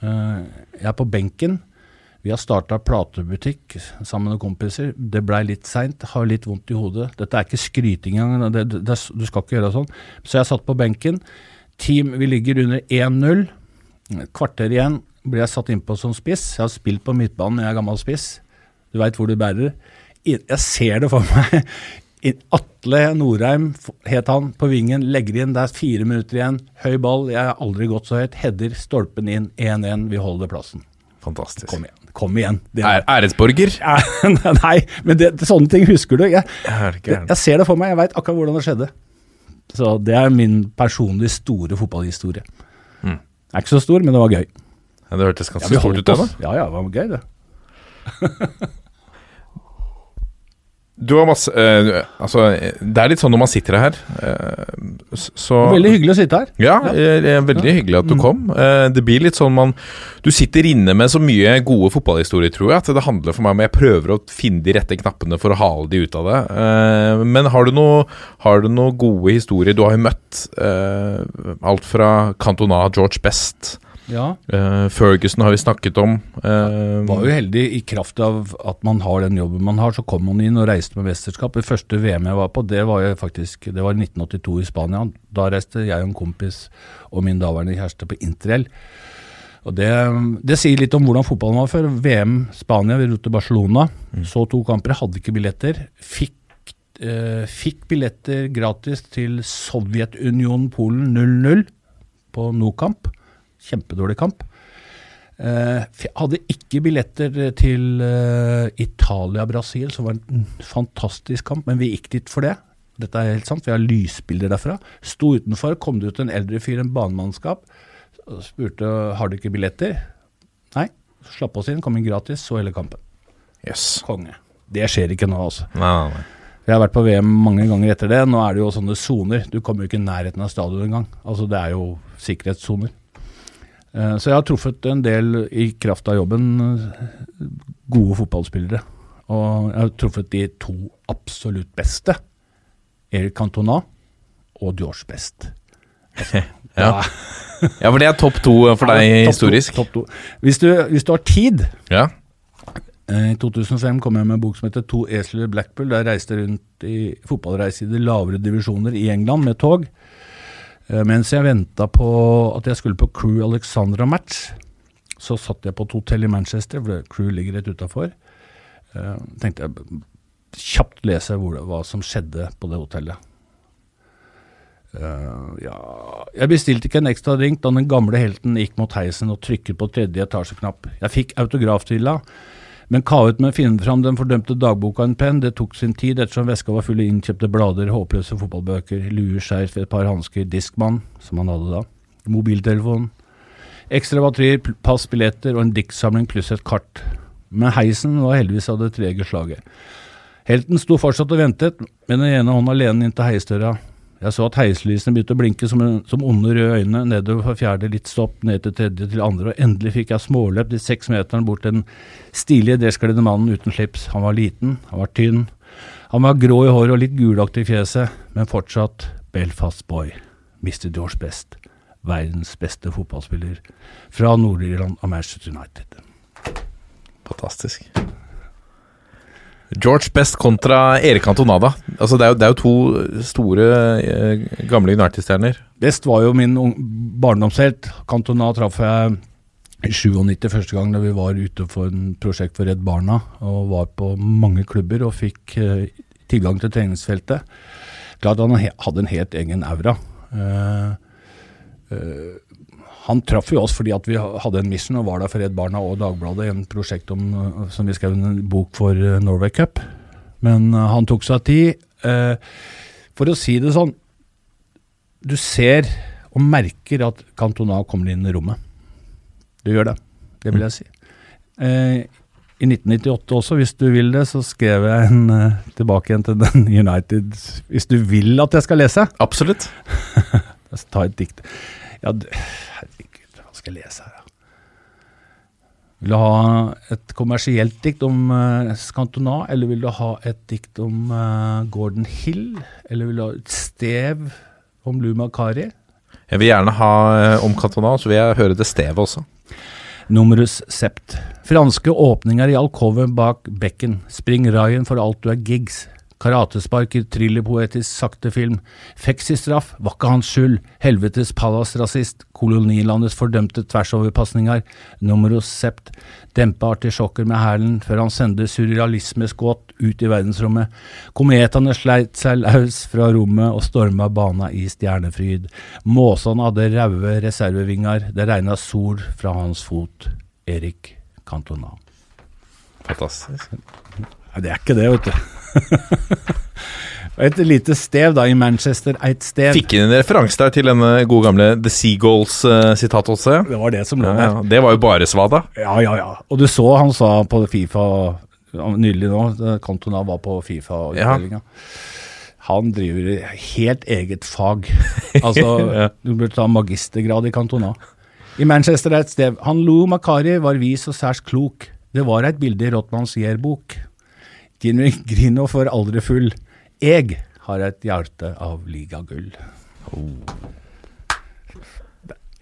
Uh, jeg er på benken. Vi har starta platebutikk sammen med kompiser. Det blei litt seint, har litt vondt i hodet. Dette er ikke skryting engang, du skal ikke gjøre sånn. Så jeg satt på benken. Team, vi ligger under 1-0. Kvarter igjen blir jeg satt innpå som spiss. Jeg har spilt på midtbanen, jeg er gammel spiss. Du veit hvor du bærer. Jeg ser det for meg. Atle Norheim het han, på vingen. Legger inn, det er fire minutter igjen. Høy ball, jeg har aldri gått så høyt. Header, stolpen inn, 1-1. Vi holder plassen. Fantastisk. Kom igjen. Kom igjen. Det Æ- Æresborger? Nei, men det, sånne ting husker du. Jeg, Er jeg ser det for meg, jeg veit akkurat hvordan det skjedde. Så det er min personlig store fotballhistorie. Mm. Det er ikke så stor, men det var gøy. Ja, det hørtes ganske ja, stort ut, det. Ja, ja, det var gøy, det. Du har masse eh, Altså, det er litt sånn når man sitter her, eh, så Veldig hyggelig å sitte her. Ja, ja. er veldig hyggelig at du kom. Eh, Det blir litt sånn man Du sitter inne med så mye gode fotballhistorier, tror jeg, at det handler for meg om Jeg prøver å finne de rette knappene for å hale de ut av det. Eh, Men har du noe, har du noe gode historier? Du har jo møtt eh, alt fra Cantona, George Best, Ja. Uh, Ferguson har vi snakket om. Uh, Var jo heldig i kraft av at man har den jobben man har. Så kom man inn og reiste med mesterskap. Det første VM jeg var på, det var jo faktisk Det var 1982 i Spania. Da reiste jeg og en kompis og min daværende kjæreste på interrail. Og det, det sier litt om hvordan fotballen var før. VM Spania, vi dro til Barcelona. Så to kamper, hadde ikke billetter. Fikk, eh, fikk billetter gratis til Sovjetunionen Polen 0-0 på Nokamp. Kjempedårlig kamp. Eh, hadde ikke billetter til eh, Italia-Brasil, som var en fantastisk kamp, men vi gikk dit for det. Dette er helt sant, vi har lysbilder derfra. Sto utenfor, kom det ut en eldre fyr, en banemannskap, spurte har du ikke billetter. Nei, så slapp oss inn, kom inn gratis, så hele kampen. Yes. Konge. Det skjer ikke nå, altså. Nei, nei. Jeg har vært på VM mange ganger etter det. Nå er det jo sånne soner. Du kommer jo ikke i nærheten av stadion engang. Altså, det er jo sikkerhetssoner. Eh, Så jeg har truffet en del i kraft av jobben eh, gode fotballspillere. Og jeg har truffet de to absolutt beste. Erik Cantona og George Best. Ja. ja, for det er topp to for deg Ja, topp to, historisk. topp to. Hvis, du, hvis du har tid Ja. Eh, I 2005 kom jeg med en bok som heter 'To esler Blackpool'. Der jeg reiste rundt i fotballreise i de lavere divisjoner i England med tog. Eh, Mens jeg venta på at jeg skulle på Crew Alexandra-match, så satt jeg på et hotell i Manchester, for Crew ligger rett utafor. Tenkte jeg kjapt lese det, hva som skjedde på det hotellet. Uh, ja Jeg bestilte ikke en ekstra drink da den gamle helten gikk mot heisen og trykket på tredje etasjeknapp. Jeg fikk autograftrilla, men kavet med å finne fram den fordømte dagboka en penn. Det tok sin tid ettersom veska var full av innkjøpte blader, håpløse fotballbøker, luer, skjerf, et par hansker, diskmann, som han hadde da, mobiltelefon, ekstra batterier, pass, billetter og en diktsamling pluss et kart. Men heisen var heldigvis av det trege slaget. Helten sto fortsatt og ventet, med den ene hånda alene inntil heisdøra. Jeg så at heislysene begynte å blinke som, en, som onde røde øyne, nedover fra fjerde, litt stopp, ned til tredje, til andre, og endelig fikk jeg småløp de seks meterne bort til den stilige, dresskledde mannen uten slips. Han var liten, han var tynn. Han var grå i håret og litt gulaktig i fjeset, men fortsatt Belfast boy. Mr. George Best. Verdens beste fotballspiller fra Nord-Irland og Manchester United. Fantastisk. George Best kontra Erik Antonada. Altså, det, er jo, det er jo to store eh, gamle United-stjerner. Best var jo min barndomshelt. Cantona traff jeg i 97 første gang da vi var ute for en prosjekt for Redd Barna. Og var på mange klubber og fikk eh, tilgang til treningsfeltet. Klart han hadde en helt egen aura. Eh, eh, han traff jo oss fordi at vi hadde en mission og var der for Redd Barna og Dagbladet i en prosjekt om, eh, som vi skrev en bok for eh, Norway Cup. Men eh, han tok seg tid. For å si det sånn, du ser og merker at Cantona kommer inn i rommet. Du gjør det. Det vil jeg si. I 1998 også, hvis du vil det, så skrev jeg en tilbake igjen til den United Hvis du vil at jeg skal lese, Absolutt. ta et dikt. Ja, herregud, hva skal jeg lese her, da? Vil du ha et kommersielt dikt om uh, Cantona, eller vil du ha et dikt om uh, Gordon Hill? Eller vil du ha et stev om Luma Kari? Jeg vil gjerne ha uh, om Cantona, så vil jeg høre det stevet også. Numerus sept Franske åpninger i alkoven bak bekken. Spring Ryan for alt du er gigs. Karatespark i thrillerpoetisk sakte film. Fexistraff var ikke hans skyld. Helvetes palasrasist. Kolonilandets fordømte tversoverpasninger. Numerosept. Dempe artisjokker med hælen før han sender surrealismeskåt ut i verdensrommet. Kometene sleit seg løs fra rommet og storma bana i stjernefryd. Måsene hadde raue reservevinger. Det regna sol fra hans fot. Erik Cantona. Fantastisk. Nei, det er ikke det, vet du. Et lite stev da, i Manchester, et stev. Fikk inn en referanse der til denne gode gamle The Seagulls-sitatet også. Det var det som lå Ja, der. ja. Det var jo bare svada. Ja, ja, ja. Og du så han sa på Fifa nylig nå, Cantona var på Fifa-utdelinga. Han driver helt eget fag. Altså, Ja. du burde ta magistergrad i Cantona. I Manchester er et sted. Han lo Makari var vis og særs klok. Det var et bilde i Rottmanns yearbok. Gino Grino for aldri full. Jeg har et hjerte av ligagull.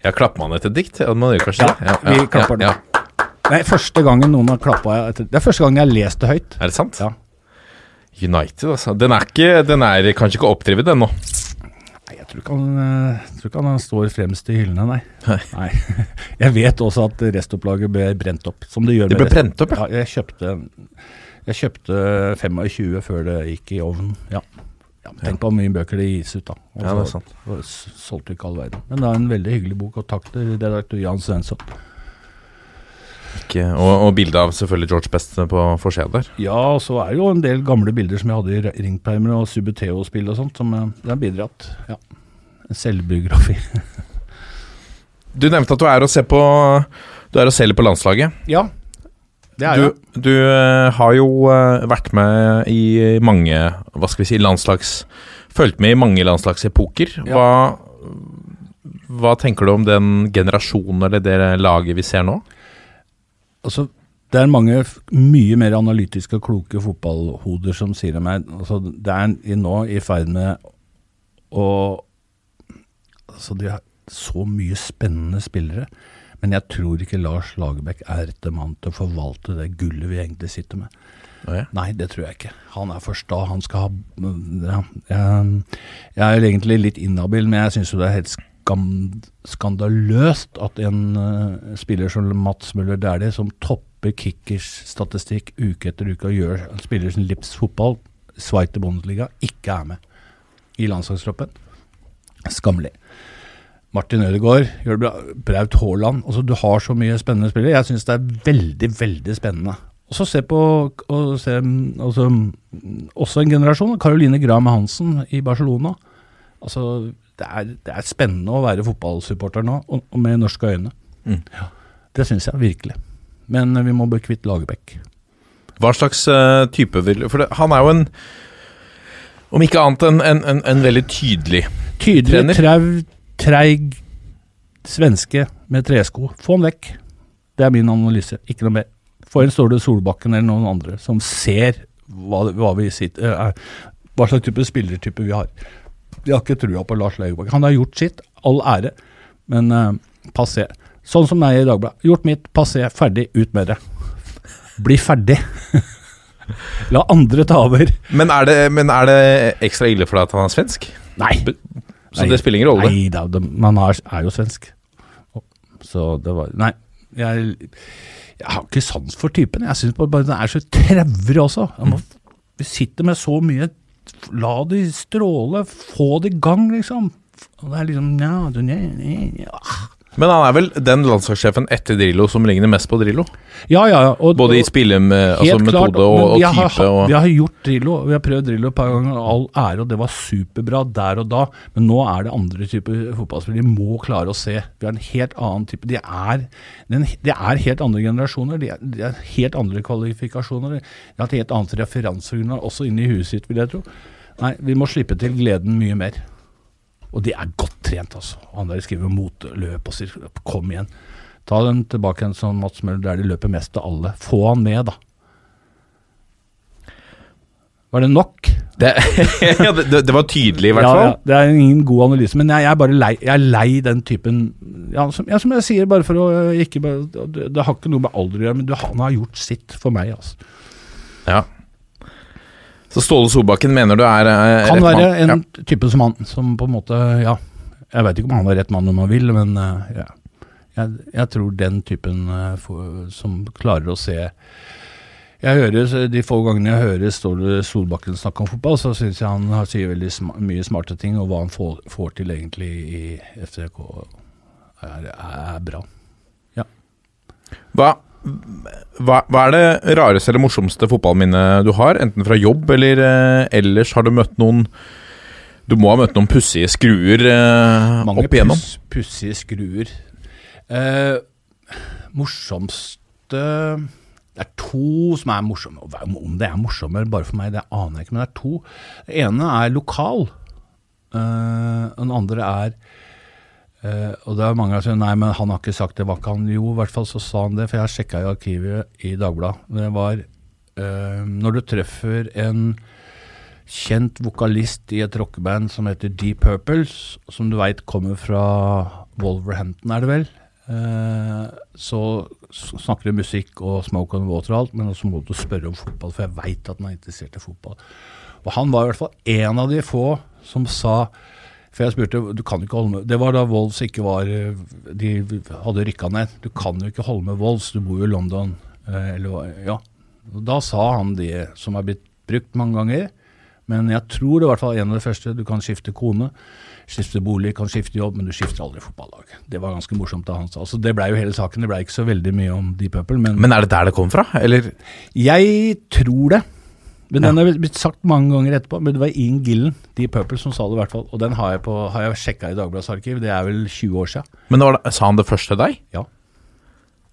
Ja, klapper man etter dikt? Ja, man gjør kanskje Ja, det? vi klapper ja, ja. Nei, første gangen noen har klappa etter Det er første gangen jeg har lest det høyt. Er det sant? Ja. United, altså. Den er, ikke, den er kanskje ikke oppdrevet ennå. Nei, jeg tror ikke han, eh, tror ikke han står fremst i hyllene, nei. Nei. nei. Jeg vet også at restopplaget ble brent opp, som det gjør Det ble brent opp, ja. ja. Jeg kjøpte, jeg kjøpte 25 før det gikk i ovnen. Ja. ja tenk på hvor mye bøker det gis ut, da. Og Ja, det er så- sant. og Solgte ikke all verden. Men det er en veldig hyggelig bok, og takk til redaktør Jan Svensson. Ikke, og, og bilde av selvfølgelig George Best på forsida der. Ja, og så er det jo en del gamle bilder som jeg hadde i ringpermer og Subuteo-spill og sånt, som eh, det har bidratt. Ja. En selvbiografi. Du nevnte at du er og ser på Du er og selger på landslaget. Ja, Du, du eh, har jo eh, vært med i mange Hva skal vi si landslags Fulgt med i mange landslagsepoker. Hva, hva tenker du om den generasjonen eller det laget vi ser nå? Altså, det er mange mye mer analytiske og kloke fotballhoder som sier til meg altså, Det er nå i ferd med å Altså, de har så mye spennende spillere. Men jeg tror ikke Lars Lagerbäck er rette mann til å forvalte det gullet vi egentlig sitter med. Oh, ja. Nei, det tror jeg ikke. Han er for sta. Han skal ha ja, jeg, jeg er egentlig litt inhabil, men jeg syns jo det er helt skam, skandaløst at en uh, spiller som Mats Møller Dæhlie, som topper kickers statistikk uke etter uke og gjør spiller sin Lips fotball, Sveiter Bundesliga, ikke er med i landslagstroppen. Skammelig. Martin Ødegaard gjør det bra. Braut Haaland. Altså, du har så mye spennende spillere. Jeg syns det er veldig, veldig spennende. Og så se på og se, altså, Også en generasjon. Caroline Graham Hansen i Barcelona. Altså, det er, det er spennende å være fotballsupporter nå, og, og med norske øyne. Mm. Ja, det syns jeg virkelig. Men eh, vi må bli kvitt Lagerbäck. Hva slags uh, type vil For det, han er jo en Om ikke annet en, en, en, en veldig tydelig Tydelig, Trener. trau, treig svenske med tresko. Få han vekk. Det er min analyse, ikke noe mer. Få inn Ståle Solbakken eller noen andre som ser hva, hva, vi sitter, eh, er, hva slags type spillertype vi har. Jeg har ikke trua på Lars Lagerbäck. Han har gjort sitt, all ære, men uh, passé. Sånn som meg i Dagbladet. Gjort mitt, passé, ferdig, ut med det. Bli ferdig. La andre ta over. Men er, det, men er det ekstra ille for deg at han er svensk? Nei. Så Nei. det spiller ingen rolle? Nei da, det, man er, er jo svensk. Så det var Nei, jeg, jeg har ikke sans for typen. Jeg syns bare den er så trevrig også. Jeg må, vi sitter med så mye La de stråle, få det i gang, liksom. Og det er liksom ja, du, ne, ja. Men han er vel den landslagssjefen etter Drillo som ligner mest på Drillo? ja, ja. ja, Og, Både i spillemetode altså klart, og, og type? har, og Vi har gjort Drillo, vi har prøvd Drillo et par ganger, all ære, og det var superbra der og da. Men nå er det andre typer fotballspillere. De må klare å se. Vi har en helt annen type De er, de er helt andre generasjoner. De er, de er helt andre kvalifikasjoner. De har et helt annet referansegrunnlag også inni huet sitt, vil jeg tro. Nei, vi må slippe til gleden mye mer. Og de er godt trent, altså. Han der skriver motløp og sier kom igjen. Ta den tilbake igjen som Mats Møller, der de løper mest av alle. Få han med, da. Var det nok? Det, ja, det, det var tydelig, i hvert Ja, fall. ja, det er ingen god analyse, men jeg, jeg er bare lei, jeg er lei den typen ja som, ja, som jeg sier, bare for å ikke det, det har ikke noe med alder å gjøre, men du, han har gjort sitt for meg. Altså. Ja. Så Ståle Solbakken mener du er eh, Kan være mann? en type som han, som på en måte Ja, jeg vet ikke om han er rett mann om han vil, men øh, ja. jeg, jeg tror den typen øh, som klarer å se jeg hører, De få gangene jeg hører Ståle Solbakken snakke om fotball, så syns jeg han har, sier veldig sm mye smarte ting, og hva han får, får til egentlig i FCK er, er bra. Hva, hva, hva er det rareste eller morsomste fotballminnet du har? Enten fra jobb eller eh, ellers har du møtt noen Du må ha møtt noen pussige skruer eh, Mange opp igjennom? puss, pussige skruer. Eh, morsomste Det er to som er morsomme. Om det er morsomme bare for meg, det aner jeg ikke, men det er to. Det ene er lokal. Eh, den andre er eh, Og det er mange som sier nei, men han har ikke sagt det. Var ikke han? Jo, i hvert fall så sa han det, for jeg har sjekka i arkivet i Dagbladet. Det var uh, når du treffer en kjent vokalist i et rockeband som heter Deep Purples, som du veit kommer fra Wolverhampton, er det vel. Uh, så snakker du musikk og smoke and water og alt, men også må du spørre om fotball, for jeg veit at han er interessert i fotball. Og han var i hvert fall en av de få som sa For jeg spurte du kan ikke holde med Det var da Wolves ikke var De hadde rykka ned. Du kan jo ikke holde med Wolves, du bor jo i London. Eh, eller, ja. Da sa han det som er blitt brukt mange ganger. Men jeg tror det er hvert fall en av de første. Du kan skifte kone, skifte bolig, kan skifte jobb, men du skifter aldri fotballag. Det var ganske morsomt da han sa. Så det blei jo hele saken. Det blei ikke så veldig mye om Deep Purple, men, Men er det der det kom fra? Eller jeg tror det. Men den har blitt sagt mange ganger etterpå. Men det var Ian Gillen, de Purple, som sa det i hvert fall. Og den har jeg, på, har jeg sjekka i Dagbladets arkiv. Det er vel 20 år siden. Men var det, sa han det først til deg? Ja.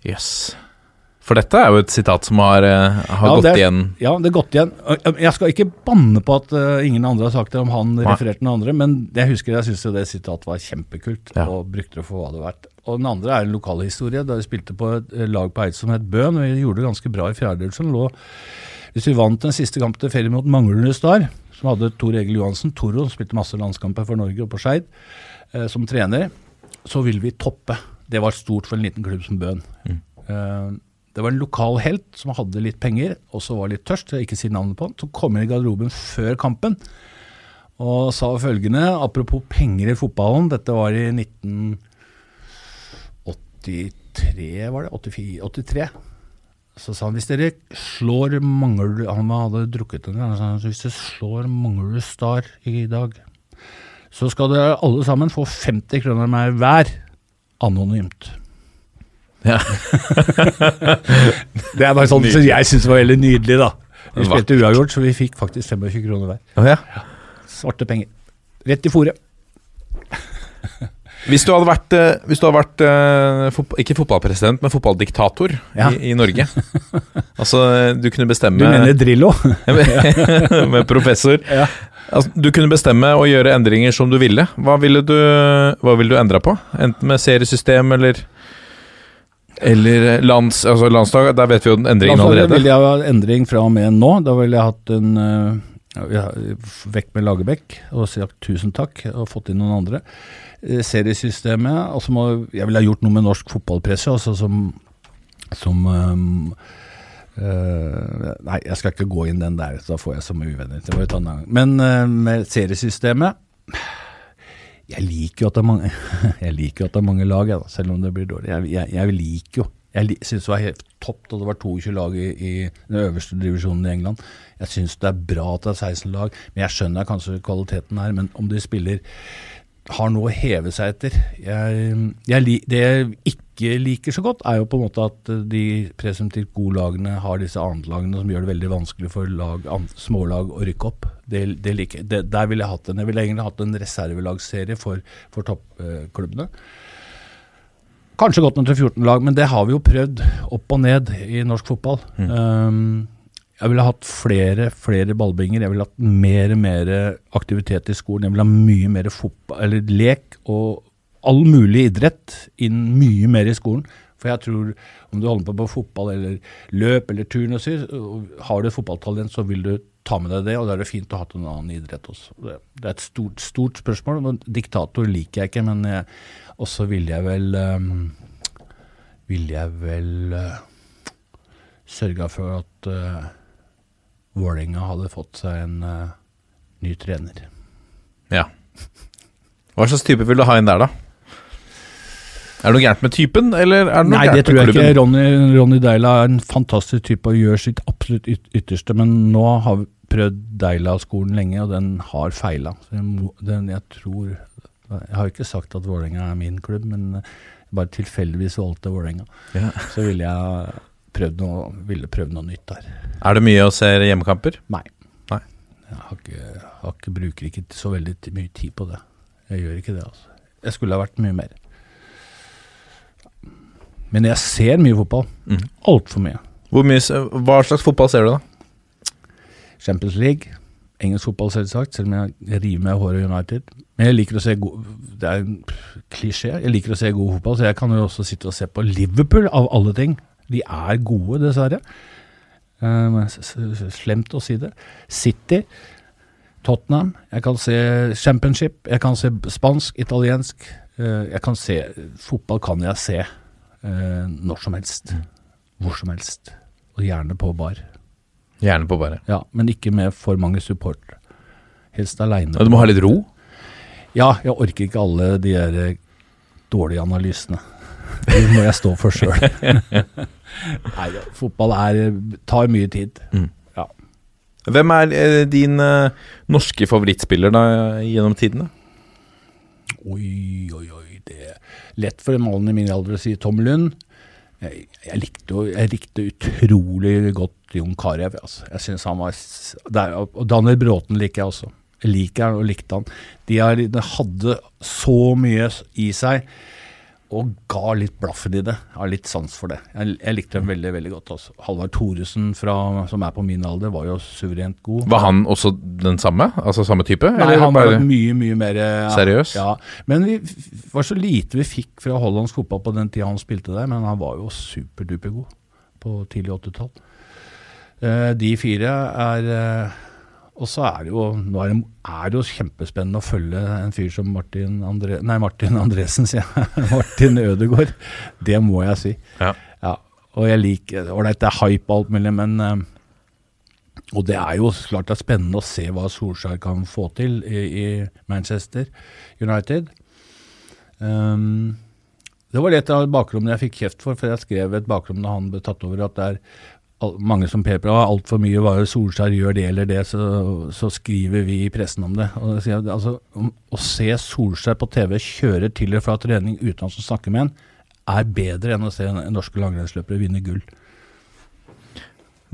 Jøss. For dette er jo et sitat som har, eh, har Ja, gått er- igjen. Ja, det har gått igjen. Jeg skal ikke banne på at ingen andre har sagt det om han refererte den andre, men jeg husker jeg syntes det sitatet var kjempekult, Ja. og brukte det for hva det var verdt. Og den andre er en lokalhistorie, da vi spilte på et lag på Eid som het Bøen, og vi gjorde det ganske bra i fjerdedivisjon. Lå Hvis vi vant den siste kampen til ferie mot Manglerud Star, som hadde Tor Egil Johansen, Toro, som spilte masse landskamper for Norge og på Skeid, eh, som trener, så ville vi toppe. Det var stort for en liten klubb som Bøen. Eh, det var en lokal helt som hadde litt penger, og så var litt tørst, jeg ikke si navnet på han, som kom inn i garderoben før kampen og sa følgende, apropos penger i fotballen, dette var i 1983, var det? 84, 83. Så sa han hvis dere slår Mangel... Han hadde drukket en gang. så Hvis dere slår Manglerud Star i dag, så skal dere alle sammen få 50 kroner av meg hver, anonymt. Ja. Det er bare sånn som jeg syns var veldig nydelig, da. Vi spilte uavgjort, så vi fikk faktisk 25 kroner hver. Å ja. Svarte penger. Rett i fòret. Hvis du hadde vært, eh, hvis du hadde vært eh, ikke fotballpresident, men fotballdiktator Ja. i, i Norge Altså, du kunne bestemme Du mener Drillo? med professor. Ja. Altså, du kunne bestemme å gjøre endringer som du ville. Hva ville du, hva ville du endra på? Enten med seriesystem eller Eller lands, altså landslag. Der vet vi jo endringen Da ville jeg ha endring fra og med nå. Da ville jeg hatt en eh, ja, Vekk med Lagerbäck og sagt tusen takk, og fått inn noen andre. Eh, Seriesystemet altså må, Jeg ville ha gjort noe med norsk fotballpresse, altså som, som um, uh, Nei, jeg skal ikke gå inn den der, da får jeg så mye uvenner. Ta en gang. Men uh, med seriesystemet Jeg liker jo at det er mange, jeg liker jo at det er mange lag, jeg, da, selv om det blir dårlig. Jeg, jeg, jeg liker jo Jeg syns det var helt topp da det var 22 lag i, i den øverste divisjonen i England. Jeg syns det er bra at det er 16 lag, men jeg skjønner kanskje kvaliteten her. Men om de spiller har noe å heve seg etter. Jeg, jeg, det jeg ikke liker så godt, er jo på en måte at de presumptivt gode lagene har disse annenlagene som gjør det veldig vanskelig for lag, smålag å rykke opp. Det, det liker, det, der ville jeg hatt en, jeg ville egentlig hatt en reservelagsserie for, for toppklubbene. Kanskje gått ned til 14 lag, men det har vi jo prøvd opp og ned i norsk fotball. Um, jeg ville hatt flere, flere ballbinger. Jeg ville hatt mer og mer aktivitet i skolen. Jeg ville ha mye mer fotball, eller lek og all mulig idrett inn mye mer i skolen. For jeg tror om du holder på med fotball eller løp eller turn og har du fotballtalent, så vil du ta med deg det, og da er det fint å ha hatt en annen idrett også. Det, er et stort, stort spørsmål. men Diktator liker jeg ikke, men også ville jeg vel um, Ville jeg vel uh, sørga for at uh, Vålerenga hadde fått seg en uh, ny trener. Ja. Hva slags type vil du ha inn der, da? Er det noe gærent med typen, eller er det noe Nei, det tror jeg ikke. Ronny, Ronny Deila er en fantastisk type og gjør sitt absolutt ytterste, men nå har vi prøvd Deila-skolen lenge, og den har feila. Jeg tror Jeg har ikke sagt at Vålerenga er min klubb, men jeg bare tilfeldigvis valgte Vålerenga. Ja. Så ville jeg prøvd noe, ville prøvd noe nytt der. Er det mye å se hjemmekamper? Nei. Nei. Jeg har ikke, har ikke, bruker ikke så veldig mye tid på det. Jeg gjør ikke det, altså. Jeg skulle ha vært mye mer. Men jeg ser mye fotball. Mm. Altfor mye. Mye, hva slags fotball ser du, da? Champions League, engelsk fotball selvsagt, selv om jeg river meg i håret i United. Men jeg liker å se god Det er en klisjé. Jeg liker å se god fotball, så jeg kan jo også sitte og se på Liverpool, av alle ting. De er gode, dessverre. Eh, slemt å si det. City, Tottenham. Jeg kan se championship. Jeg kan se spansk, italiensk. Eh, jeg kan se Fotball kan jeg se eh, når som helst. Hvor som helst. Og gjerne på bar. Gjerne på bare. Ja, men ikke med for mange supportere. Helst aleine. Du må ha litt ro? Ja, jeg orker ikke alle de der dårlige analysene. Det må jeg stå for sjøl. Nei, fotball er, tar mye tid. Hvem er eh, din eh, norske favorittspiller da gjennom tidene? Oi, oi, oi. Det er lett for en mann i min alder å si Tom Lund. Jeg, jeg, likte, jeg likte utrolig godt Jon Carew. Altså. Jeg synes han var der, Og Daniel Bråten liker jeg også. Jeg liker han og likte han. De, er, de hadde så mye i seg og ga litt blaffen i det. Jeg har litt sans for det. Jeg, jeg likte dem veldig veldig godt. Også. Halvard Thoresen, fra, som er på min alder, var jo suverent god. Var han også den samme? Altså samme type? Nei, eller han var mye, mye mer ja, Seriøs? Ja, men vi var så lite vi fikk fra hollandsk fotball på den tida han spilte der, men han var jo superduper god på tidlig 80-tall. Eh, de fire er eh, Og så er det jo Nå er det, er det jo kjempespennende å følge en fyr som Martin Andre, Nei, Martin Andresen, sier jeg. Martin Ødegaard. Det må jeg si. Ja. Ja, og jeg liker Ålreit, det er hype og alt mulig, men eh, Og det er jo klart det er spennende å se hva Solskjær kan få til i, i Manchester United. Um, det var litt av bakrommet jeg fikk kjeft for, for jeg skrev et bakrom da han ble tatt over, at det er mange som peper av altfor mye hva Solskjær gjør det eller det, så, så skriver vi i pressen om det. Og jeg sier, altså, om, Å se Solskjær på TV kjøre til og fra trening uten at han snakker med en, er bedre enn å se en- norske langrennsløpere vinne gull.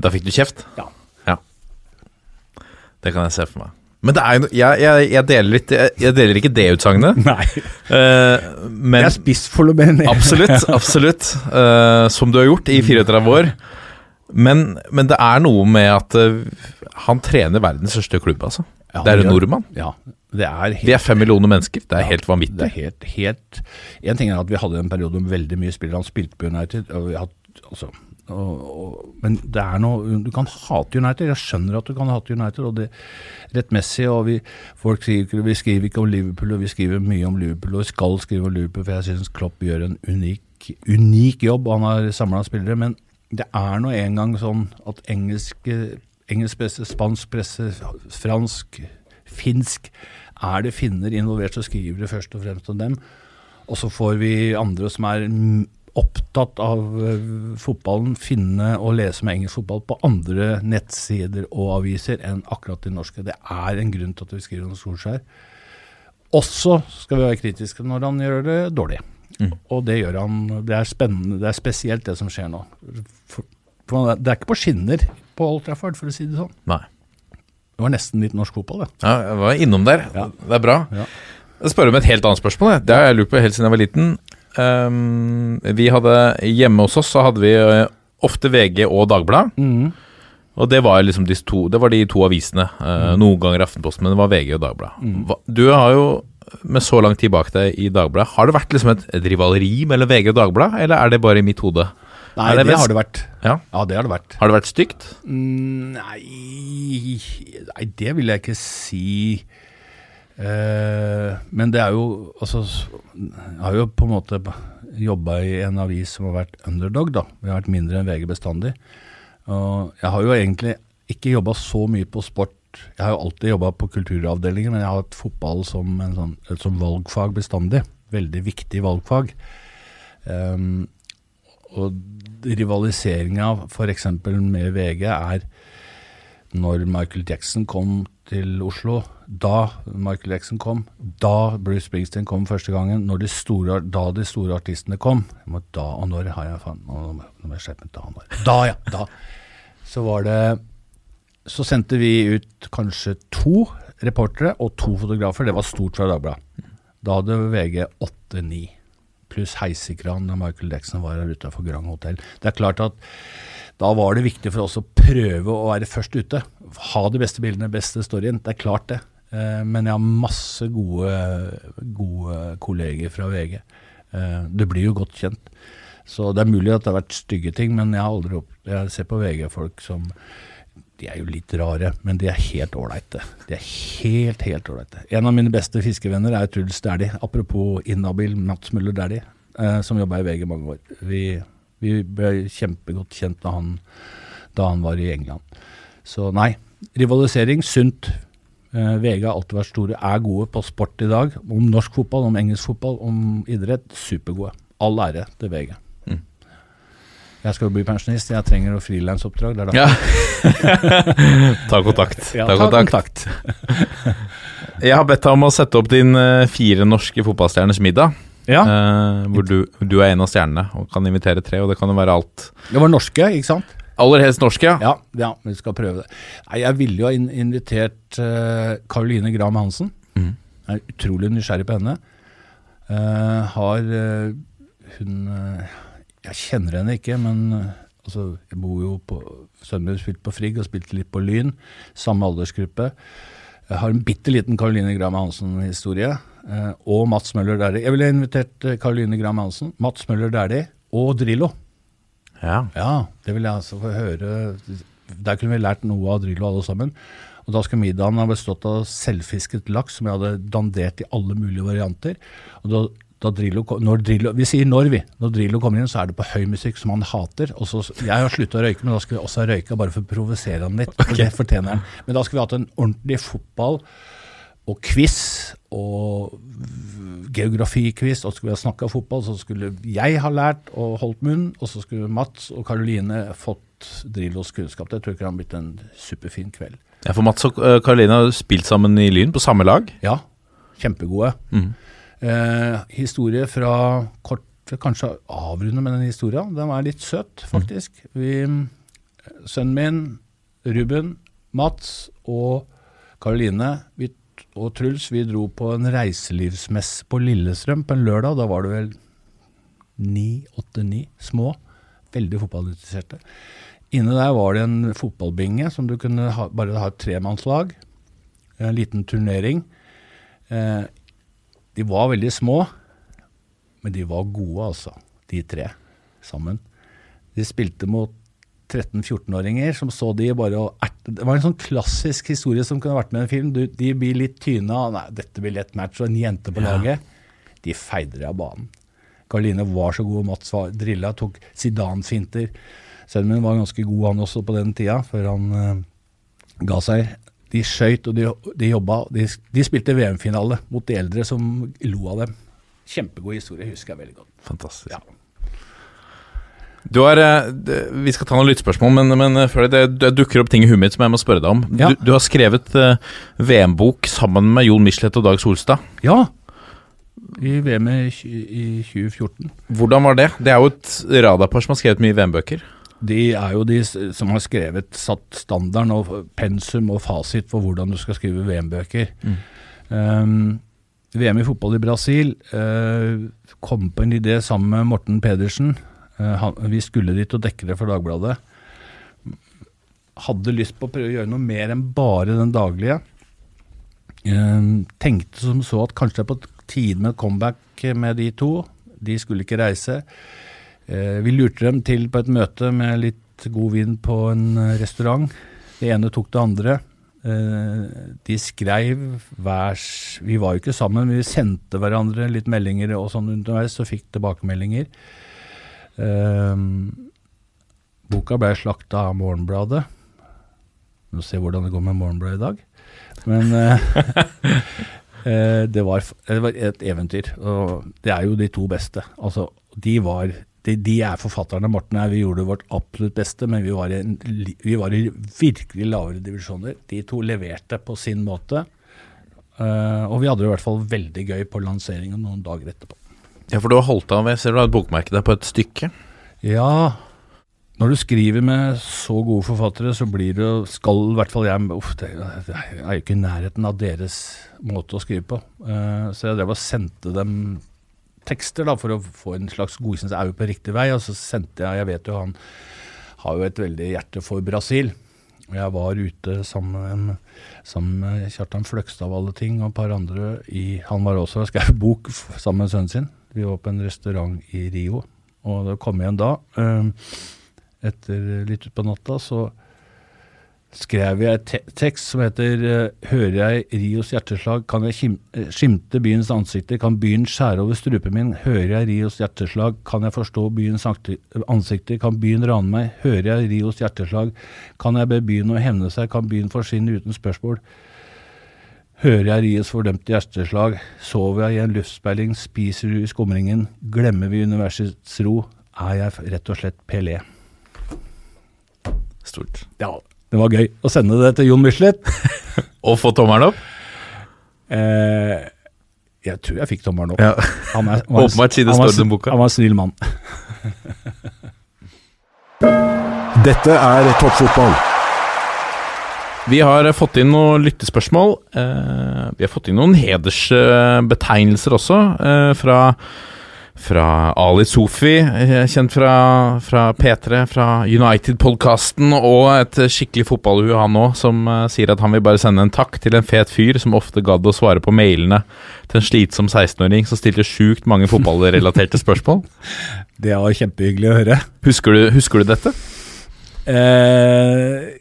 Da fikk du kjeft? Ja. ja. Det kan jeg se for meg. Men det no- jeg, jeg, jeg, deler litt, jeg, jeg deler ikke det utsagnet. Nei, Uh, men jeg er spiss for noe. Absolutt, absolutt. Uh, som du har gjort i 34 år. Men, men det er noe med at uh, han trener verdens største klubb, altså. Ja, det er en nordmann. Ja, det er helt Vi er fem millioner mennesker. Det er Ja, helt vanvittig. Det er helt, helt En ting er at vi hadde en periode med veldig mye spillere. Han spilte på United. Og vi hadde, altså, og, og, men det er noe Du kan hate United. Jeg skjønner at du kan hate United, og det rettmessig. Og vi, folk skriver, Vi skriver ikke om Liverpool, og vi skriver mye om Liverpool, og vi skal skrive om Liverpool, for jeg syns Klopp gjør en unik, unik jobb. Han har samla spillere. Men det er nå en gang sånn at engelsk, engelsk presse, spansk presse, fransk, finsk Er det finner involvert, så skriver det først og fremst om dem. Og så får vi andre som er opptatt av eh, fotballen, finne og lese med engelsk fotball på andre nettsider og aviser enn akkurat de norske. Det er en grunn til at vi skriver om Solskjær. Også skal vi være kritiske når han gjør det dårlig. Og det gjør han Det er spennende. Det er spesielt det som skjer nå. For, for det er ikke på skinner på Old Trafford, for å si det sånn. Nei. Det var nesten litt norsk fotball, det. Ja, jeg var innom der. Ja. Det er bra. Ja. Jeg spør om et helt annet spørsmål. Det har jeg lurt på helt siden jeg var liten. Um, vi hadde Hjemme hos oss så hadde vi eh, ofte VG og Dagbladet. Og det var liksom de to, det var de to avisene. eh, Noen ganger Aftenposten, men det var VG og Dagbladet. Mm. Du har jo med så lang tid bak deg i Dagbladet, har det vært liksom et, et rivaleri mellom VG og Dagbladet, eller er det bare i mitt hode? Nei, det, det har det vært. Ja. Ja, det har det vært. Har det vært stygt? Mm, Nei, nei, det vil jeg ikke si. Eh, men det er jo Altså, jeg har jo på en måte jobba i en avis som har vært underdog, da. Vi har vært mindre enn VG bestandig. Og jeg har jo egentlig ikke jobba så mye på sport. Jeg har jo alltid jobba på kulturavdelinger, men jeg har hatt fotball som, sånn, som valgfag bestandig. Veldig viktig valgfag. Um, og rivaliseringa f.eks. med VG er når Michael Jackson kom til Oslo, da Michael Jackson kom, da Bruce Springsteen kom første gangen, de store, da de store artistene kom Da og når har jeg faen. Da, ja. Da. Så var det Så sendte vi ut kanskje to reportere og to fotografer. Det var stort fra Dagbladet. Da hadde VG åtte-ni. Pluss heisekran da Michael Jackson var her utafor Grand Hotel. Det er klart at da var det viktig for oss å prøve å være først ute. Ha de beste bildene, beste storyen. Det er klart det. Eh, Men jeg har masse gode, gode kolleger fra VG. Eh, Det blir jo godt kjent. Så det er mulig at det har vært stygge ting, men jeg aldri. Jeg ser på VG-folk som De er jo litt rare, men de er helt ålreite. De er helt, helt ålreite. En av mine beste fiskevenner er Truls Dæhlie. Apropos inhabil Mats Møller Dæhlie, eh, som jobba i VG mange år. Vi, vi ble kjempegodt kjent da han, da han var i England. Så nei, rivalisering, sunt. Eh, VG har alltid vært store, er gode på sport i dag. Om norsk fotball, om engelsk fotball, om idrett. Supergode. All ære til VG. Jeg skal jo bli pensjonist, jeg trenger noe frilansoppdrag. Det er da Ja. ta kontakt. Ja, ta ta kontakt. kontakt. Jeg har bedt deg om å sette opp din eh, fire norske fotballstjerners middag. Ja, eh, hvor du, du er en av stjernene og kan invitere tre. Og det kan jo være alt. det var norske, ikke sant? Aller helst norske. ja. Ja, ja, vi skal prøve det. Nei, jeg ville jo ha in invitert uh, Caroline Graham Hansen. Mm. Jeg er utrolig nysgjerrig på henne. Uh, har uh, hun eh, Jeg kjenner henne ikke, men eh, altså, jeg bor jo på Sønnen min spilte på Frigg og spilte litt på Lyn. Samme aldersgruppe. Jeg har en bitte liten Caroline Graham Hansen-historie. eh, og Mats Møller Dæhlie. Jeg ville invitert eh, Caroline Graham Hansen, Mats Møller Dæhlie og Drillo. Ja. Ja, det vil jeg altså få høre. Der kunne vi lært noe av Drillo alle sammen. Og da skulle middagen ha bestått av selvfisket laks som jeg hadde dandert i alle mulige varianter. Og da Drillo, Drillo, Vi sier når, vi. Når Drillo kommer inn, så er det på høy musikk som han hater. Og så, jeg har sluttet å røyke, men da skulle vi også ha røyka bare for å provosere han litt. For det fortjener han. Men da skulle vi hatt en ordentlig fotball og quiz og geografikviss, og så skulle vi ha snakka fotball, så skulle jeg ha lært og holdt munn, og så skulle Mats og Karoline fått Drillos kunnskap. Det tror jeg har blitt en superfin kveld. Ja, For Mats og eh, Karoline har spilt sammen i Lyn, på samme lag. Ja, kjempegode. Mhm. Eh, historie fra kort Kanskje avrunde med den historien. Den er litt søt, faktisk. Vi, sønnen min, Ruben, Mats og Karoline og Truls vi dro på en reiselivsmesse på Lillestrøm på en lørdag. Da var det vel ni, åtte-ni små. Veldig fotballinteresserte. Inne der var det en fotballbinge som du kunne ha, bare ha et tremannslag. En liten turnering. Eh, de var veldig små, men de var gode, altså. De tre sammen. De spilte mot 13-14-åringer som så de bare og erte. Det var en sånn klassisk historie som kunne vært med i en film. Du, de blir litt tyna. Nei, dette blir lett match. Og en jente på laget. De feider av banen. Karoline var så god, Mats var drilla, tok Zidane-finter. Sønnen min var ganske god, han også, på den tida, før han uh, ga seg. De skøyt og de, de jobba. De, de spilte VM-finale mot de eldre som lo av dem. Kjempegod historie, husker jeg veldig godt. Fantastisk. Ja. Du har, eh, vi skal ta noen lyttspørsmål, men, men eh, før det, det dukker opp ting i huet mitt som jeg må spørre deg om. Ja. Du, du har skrevet eh, VM-bok sammen med Jon Michelet og Dag Solstad. Ja, i VM i, i 2014. Hvordan var det? Det er jo et radarpar som har skrevet mye VM-bøker. De er jo de som har skrevet, satt standarden og pensum og fasit for hvordan du skal skrive VM-bøker. Um, VM i fotball i Brasil uh, kom på en idé sammen med Morten Pedersen. Uh, han, vi skulle dit og dekke det for Dagbladet. Hadde lyst på å prøve å gjøre noe mer enn bare den daglige. Uh, tenkte som så at kanskje det er på tide med comeback med de to. De skulle ikke reise. Eh, vi lurte dem til på et møte med litt god vin på en eh, restaurant. Det ene tok det andre. Eh, de skreiv hver Vi var jo ikke sammen, men vi sendte hverandre litt meldinger og sånn underveis, og fikk tilbakemeldinger. Boka ble slakta av Morgenbladet. Vi får se hvordan det går med Morgenbladet i dag. Men det, var, det var et eventyr. Og det er jo de to beste. Altså, de var de, de er forfatterne. Morten og jeg, vi gjorde vårt absolutt beste, men vi var, i en, vi var i virkelig lavere divisjoner. De to leverte på sin måte. Uh, og vi hadde det i hvert fall veldig gøy på lanseringen noen dager etterpå. Ja, for du har holdt av, jeg ser du har et bokmerke der på et stykke. Ja, når du skriver med så gode forfattere, så blir det Skal i hvert fall jeg uff, det, det er jo ikke i nærheten av deres måte å skrive på. Uh, så jeg drev og sendte dem tekster da, for å få en slags godkjennelse. Er vi på riktig vei? Og så sendte jeg Jeg vet jo han har jo et veldig hjerte for Brasil. Og Jeg var ute sammen, sammen med Kjartan Fløgstad av alle ting, og et par andre i Han var også og skrev bok sammen med sønnen sin. Vi var på en restaurant i Rio, og da kom jeg igjen da. eh, Etter litt utpå natta så skrev jeg et te tekst som heter eh, Hører jeg Rios hjerteslag, kan jeg eh, skimte byens ansikter, kan byen skjære over strupen min, hører jeg Rios hjerteslag, kan jeg forstå byens ansikter, kan byen rane meg, hører jeg Rios hjerteslag, kan jeg be byen å hevne seg, kan byen forsvinne uten spørsmål. Hører jeg Rios fordømte hjerteslag, sover jeg i en luftspeiling, spiser du i skumringen, glemmer vi universets ro, er jeg rett og slett Pelé. Stort. Ja, det var gøy å sende det til Jon Michelet. Og få tommelen opp? Eh, jeg tror jeg fikk tommelen opp. Ja. Han er, han var- Åpenbart han var-. Han var en snill mann. Dette er toppfotball. Vi har fått inn noen lyttespørsmål. Eh, vi har fått inn noen hedersbetegnelser også, eh, fra, fra Ali Sofi, eh, kjent fra, fra P3, fra United-podkasten, og et skikkelig fotballhue han òg, som eh, sier at han vil bare sende en takk til en fet fyr som ofte gadd å svare på mailene til en slitsom 16-åring som stilte sjukt mange fotballrelaterte spørsmål. Det var kjempehyggelig å høre. Husker du, husker du dette? Eh,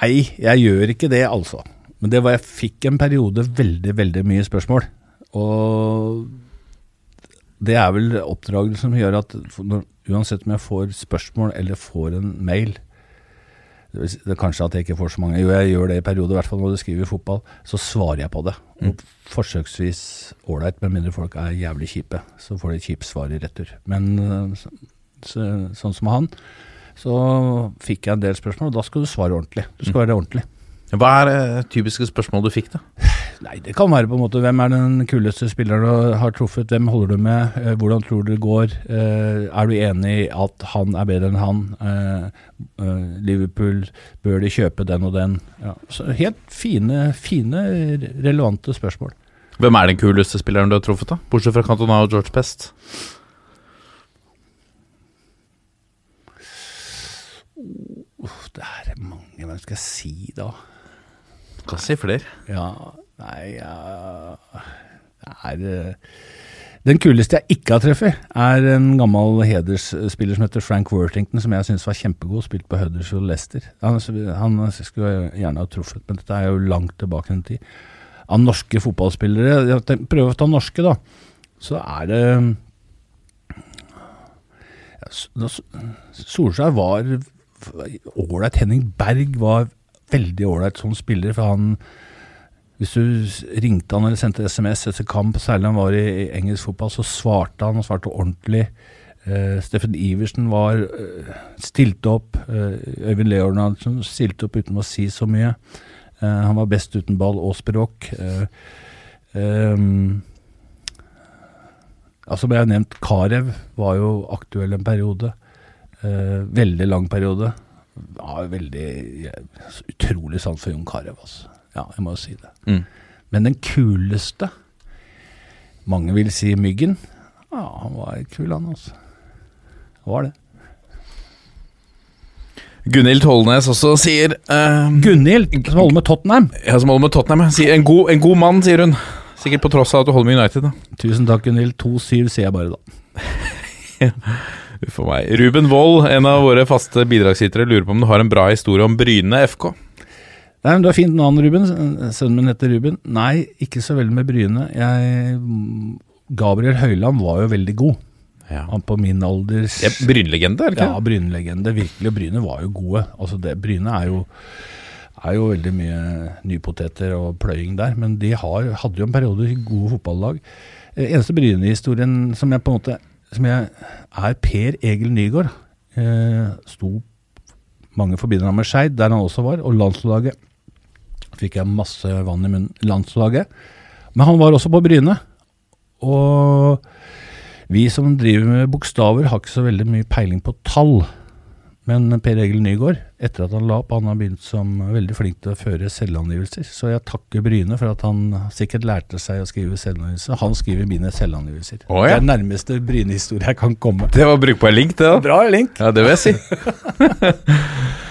nei, jeg gjør ikke det, altså. Men det var jeg fikk en periode veldig, veldig mye spørsmål. Og det er vel oppdragelsen som gjør at når, uansett om jeg får spørsmål eller får en mail det vil si- det er Kanskje at jeg ikke får så mange. Jo, jeg gjør det i perioder, i hvert fall når du skriver fotball. Så svarer jeg på det. Og forsøksvis ålreit, med mindre folk er jævlig kjipe. Så får de et kjipt svar i retur. Men øh, så, så, sånn som han, så fikk jeg en del spørsmål, og da skal du svare ordentlig. Du skal være ordentlig. Hva er eh, typiske spørsmål du fikk, da? Nei, det kan være på en måte hvem er den kuleste spilleren du har truffet, hvem holder du med, eh, hvordan tror du det går, eh, er du enig i at han er bedre enn han, eh, Liverpool, bør de kjøpe den og den? Ja, så helt fine, fine, relevante spørsmål. Hvem er den kuleste spilleren du har truffet, da? Bortsett fra Cantona og George Pest. Uff, det er mange, hvem skal jeg si da? Kan si flere. Ja, nei, ja, det er eh, Den kuleste jeg ikke har treffet, er en gammel hedersspiller som heter Frank Worthington, som jeg syns var kjempegod, spilt på Huddersfield Leicester. Han, han skulle gjerne ha truffet, men dette er jo langt tilbake i tid. Av norske fotballspillere, prøv å ta norske, da, så er det ja, Solskjær var ålreit. Henning Berg var veldig ålreit som spiller, for han hvis du ringte han eller sendte SMS etter kamp, særlig han var i, engelsk fotball, så svarte han, og svarte ordentlig. Uh, Steffen Iversen var uh, stilte opp. Uh, Øyvind Leonardsen stilte opp uten å si så mye. Han var best uten ball og språk. Ehm, altså, ble jeg nevnt, Karev var jo aktuell en periode. Veldig lang periode. Ja, veldig Utrolig sant for Jon Carew, altså. Ja, jeg må jo si det. Mm. Men den kuleste Mange vil si Myggen. Ja, han var kul, han, altså. Han var det. Gunhild Tollnes også sier uh, Gunhild, som holder med Tottenham. Ja, som holder med Tottenham. Sier, en, god, en god mann, sier hun. Sikkert på tross av at du holder med United. da Tusen takk, Gunhild. 2-7 sier jeg bare, da. Uff a meg. Ruben Wold, en av våre faste bidragsytere, lurer på om du har en bra historie om Bryne FK? Nei, men Du har fint navn, Ruben. Sønnen min heter Ruben. Nei, ikke så veldig med Bryne. Jeg, Gabriel Høyland var jo veldig god. Ja. Han på min alders Ja, Bryne-legende, er det Ja, ikke? Bryne-legende. Virkelig. Og Bryne var jo gode. Altså det, Bryne er jo, er jo veldig mye nypoteter og pløying der, men de har, hadde jo en periode gode fotballag. Eh, Eneste Bryne-historien som jeg på en måte som jeg, er Per Egil Nygaard. Eh, sto mange forbinder ham med Skeid, der han også var, og landslaget. Fikk jeg masse vann i munnen. Landslaget. Men han var også på Bryne. Og vi som driver med bokstaver, har ikke så veldig mye peiling på tall. Men Per Egil Nygaard, etter at han la opp, han har begynt som veldig flink til å føre selvangivelser. Så jeg takker Bryne for at han sikkert lærte seg å skrive selvangivelser. Han skriver mine selvangivelser. Oh, ja. Det er nærmeste Bryne-historie jeg kan komme. Det var brukbar link, det. da Bra link. Ja, det vil jeg si.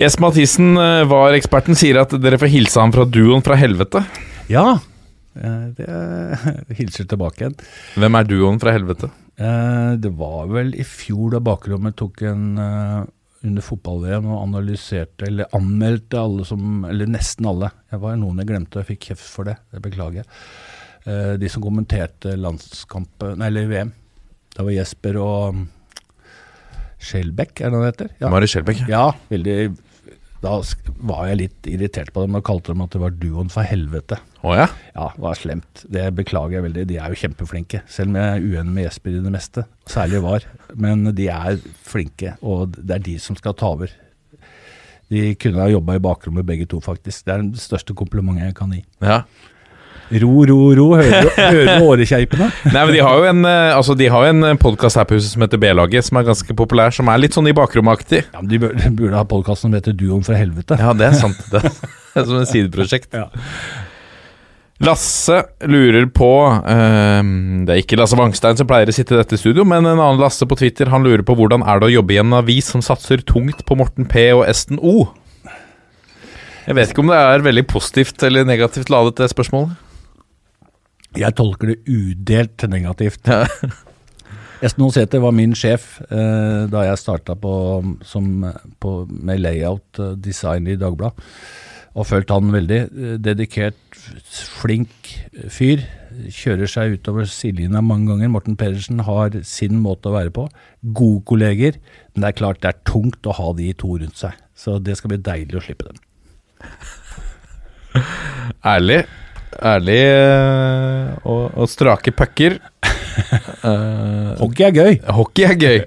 S. Mathisen eh, var eksperten, sier at dere får hilse ham fra duoen fra helvete. Ja, eh, det hilser tilbake igjen. Hvem er duoen fra helvete? Eh, Det var vel i fjor da bakrommet tok en under fotball-VM og analyserte, eller anmeldte alle som Eller nesten alle. Jeg var noen jeg glemte, og jeg fikk kjeft for det. Det beklager jeg. De som kommenterte landskampen, nei, eller VM. Det var Jesper og Skjelbekk, er det det heter? Ja. Mari Skjelbekk. Ja, veldig Da var jeg litt irritert på dem og kalte dem at det var duoen for helvete. Å ja? Ja, det var slemt. Det beklager jeg veldig. De er jo kjempeflinke. Selv om jeg er uenig med Jesper i det meste. Særlig var. Men de er flinke, og det er de som skal ta over. De kunne ha jobba i bakrommet begge to, faktisk. Det er det største komplimentet jeg kan gi. ja. Ro, ro, ro. Hører du, hører du årekjeipene? Nei, men De har jo en, eh, altså, de har jo en podkast her på huset som heter B-laget, som er ganske populær, som er litt sånn i bakrommaktig. Ja, men De burde, de burde ha podkasten som heter Duoen fra helvete. Ja, det er sant. Det er som et sideprosjekt. Ja. Lasse lurer på eh, Det er ikke Lasse Wangstein som pleier å sitte i dette studio, men en annen Lasse på Twitter Han lurer på hvordan er det å jobbe i en avis som satser tungt på Morten P og Esten O? Jeg vet ikke om det er veldig positivt eller negativt ladet, det spørsmålet. Jeg tolker det udelt negativt. Esten Onsæter var min sjef eh, da jeg starta på, som, på, med layout eh, design i Dagbladet. Og følte han veldig eh, dedikert, flink fyr. Kjører seg utover sidelinja mange ganger. Morten Pedersen har sin måte å være på. Gode kolleger. Men det er klart det er tungt å ha de to rundt seg. Så det skal bli deilig å slippe dem. Ærlig. Ærlig eh, og, og strake pucker. uh, Hockey er gøy. Hockey er gøy.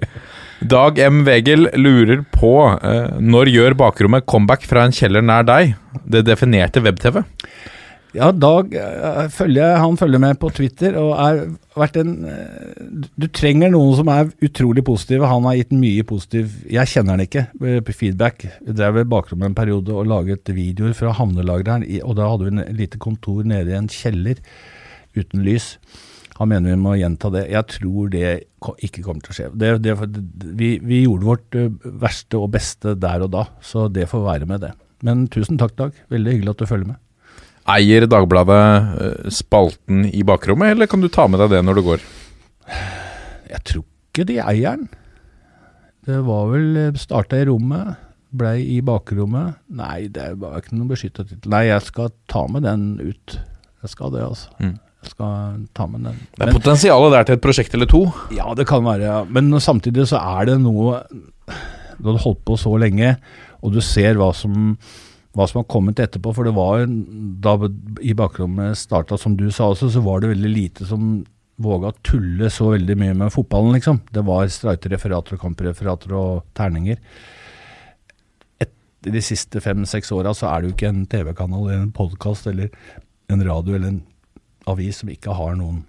Dag M. Wegel lurer på uh, når gjør bakrommet comeback fra en kjeller nær deg? Det definerte web-TV. Ja, Dag eh, følger han følger med på Twitter og er vært en eh, Du trenger noen som er utrolig positive. Han har gitt mye positiv Jeg kjenner han ikke. eh, Feedback. Vi drev i bakrommet en periode og laget videoer fra havnelagreren, og da hadde vi et lite kontor nede i en kjeller uten lys. Han mener vi må gjenta det. Jeg tror det ikke kommer til å skje. Det, det, vi, vi gjorde vårt verste og beste der og da, så det får være med det. Men tusen takk, Dag. Veldig hyggelig at du følger med. Eier Dagbladet eh, spalten i bakrommet, eller kan du ta med deg det når du går? Jeg tror ikke de eier den. Det var vel starta i rommet, blei i bakrommet. Nei, det var ikke noe beskytta tittel. Nei, jeg skal ta med den ut. Jeg skal det, altså. Mm. Jeg skal ta med den. Det er potensialet der til et prosjekt eller to. ja, det kan være, ja. Men samtidig så er det noe Du har holdt på så lenge, og du ser hva som hva som har kommet etterpå, for det var da i bakrommet starta, som du sa også, så var det veldig lite som våga tulle så veldig mye med fotballen, liksom. Det var streite referater og kampreferater og terninger. Etter de siste fem-seks åra så er det jo ikke en TV-kanal eller en podkast eller en radio eller en avis som ikke har noen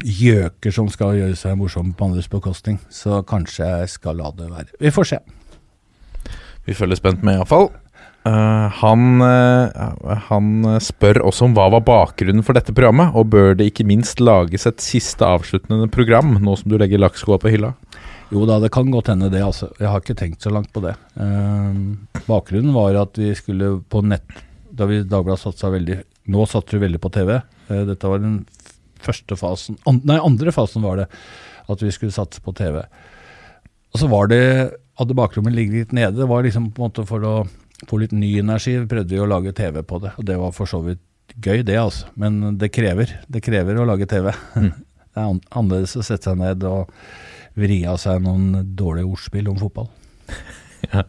gjøker som skal gjøre seg morsomme på andres bekostning. Så kanskje jeg skal la det være. Vi får se. Vi følger spent med, iallfall. Uh, han, uh, han spør også om hva var bakgrunnen for dette programmet, og bør det ikke minst lages et siste avsluttende program, nå som du legger lakkskoa på hylla? Jo da, det kan godt hende det, altså. Jeg har ikke tenkt så langt på det. Uh, bakgrunnen var at vi skulle på nett Da vi Dagbladet satsa veldig Nå satser vi veldig på TV. Dette var den første fasen an, Nei, andre fasen var det. At vi skulle satse på TV. Og så var det Hadde bakrommet ligget litt nede. Det var liksom på en måte for å få litt ny energi. Prøvde vi å lage TV på det, og det var for så vidt gøy, det, altså. Men det krever. Det krever å lage TV. Det er annerledes å sette seg ned og vri av seg noen dårlige ordspill om fotball.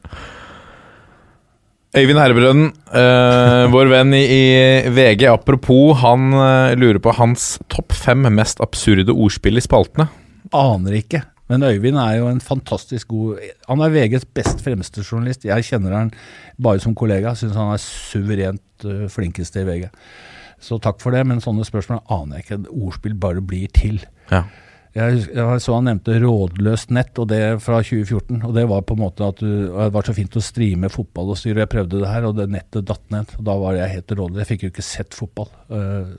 Øyvind Herrebrøden, eh, vår venn i, i VG, apropos, han eh, lurer på hans topp fem mest absurde ordspill i spaltene. Aner ikke. Men Øyvind er jo en fantastisk god Han er VGs best fremste journalist. Jeg kjenner han bare som kollega. Syns han er suverent uh, flinkeste i VG. Så takk for det, men sånne spørsmål aner jeg ikke. Ordspill bare blir til. Ja. Jeg, jeg så han nevnte rådløst nett, og det fra 2014. Og det var på en måte at du, det var så fint å streame fotball og styre. Jeg prøvde det her, og det nettet datt ned. Og da var jeg helt rådløs. Jeg fikk jo ikke sett fotball. Eh,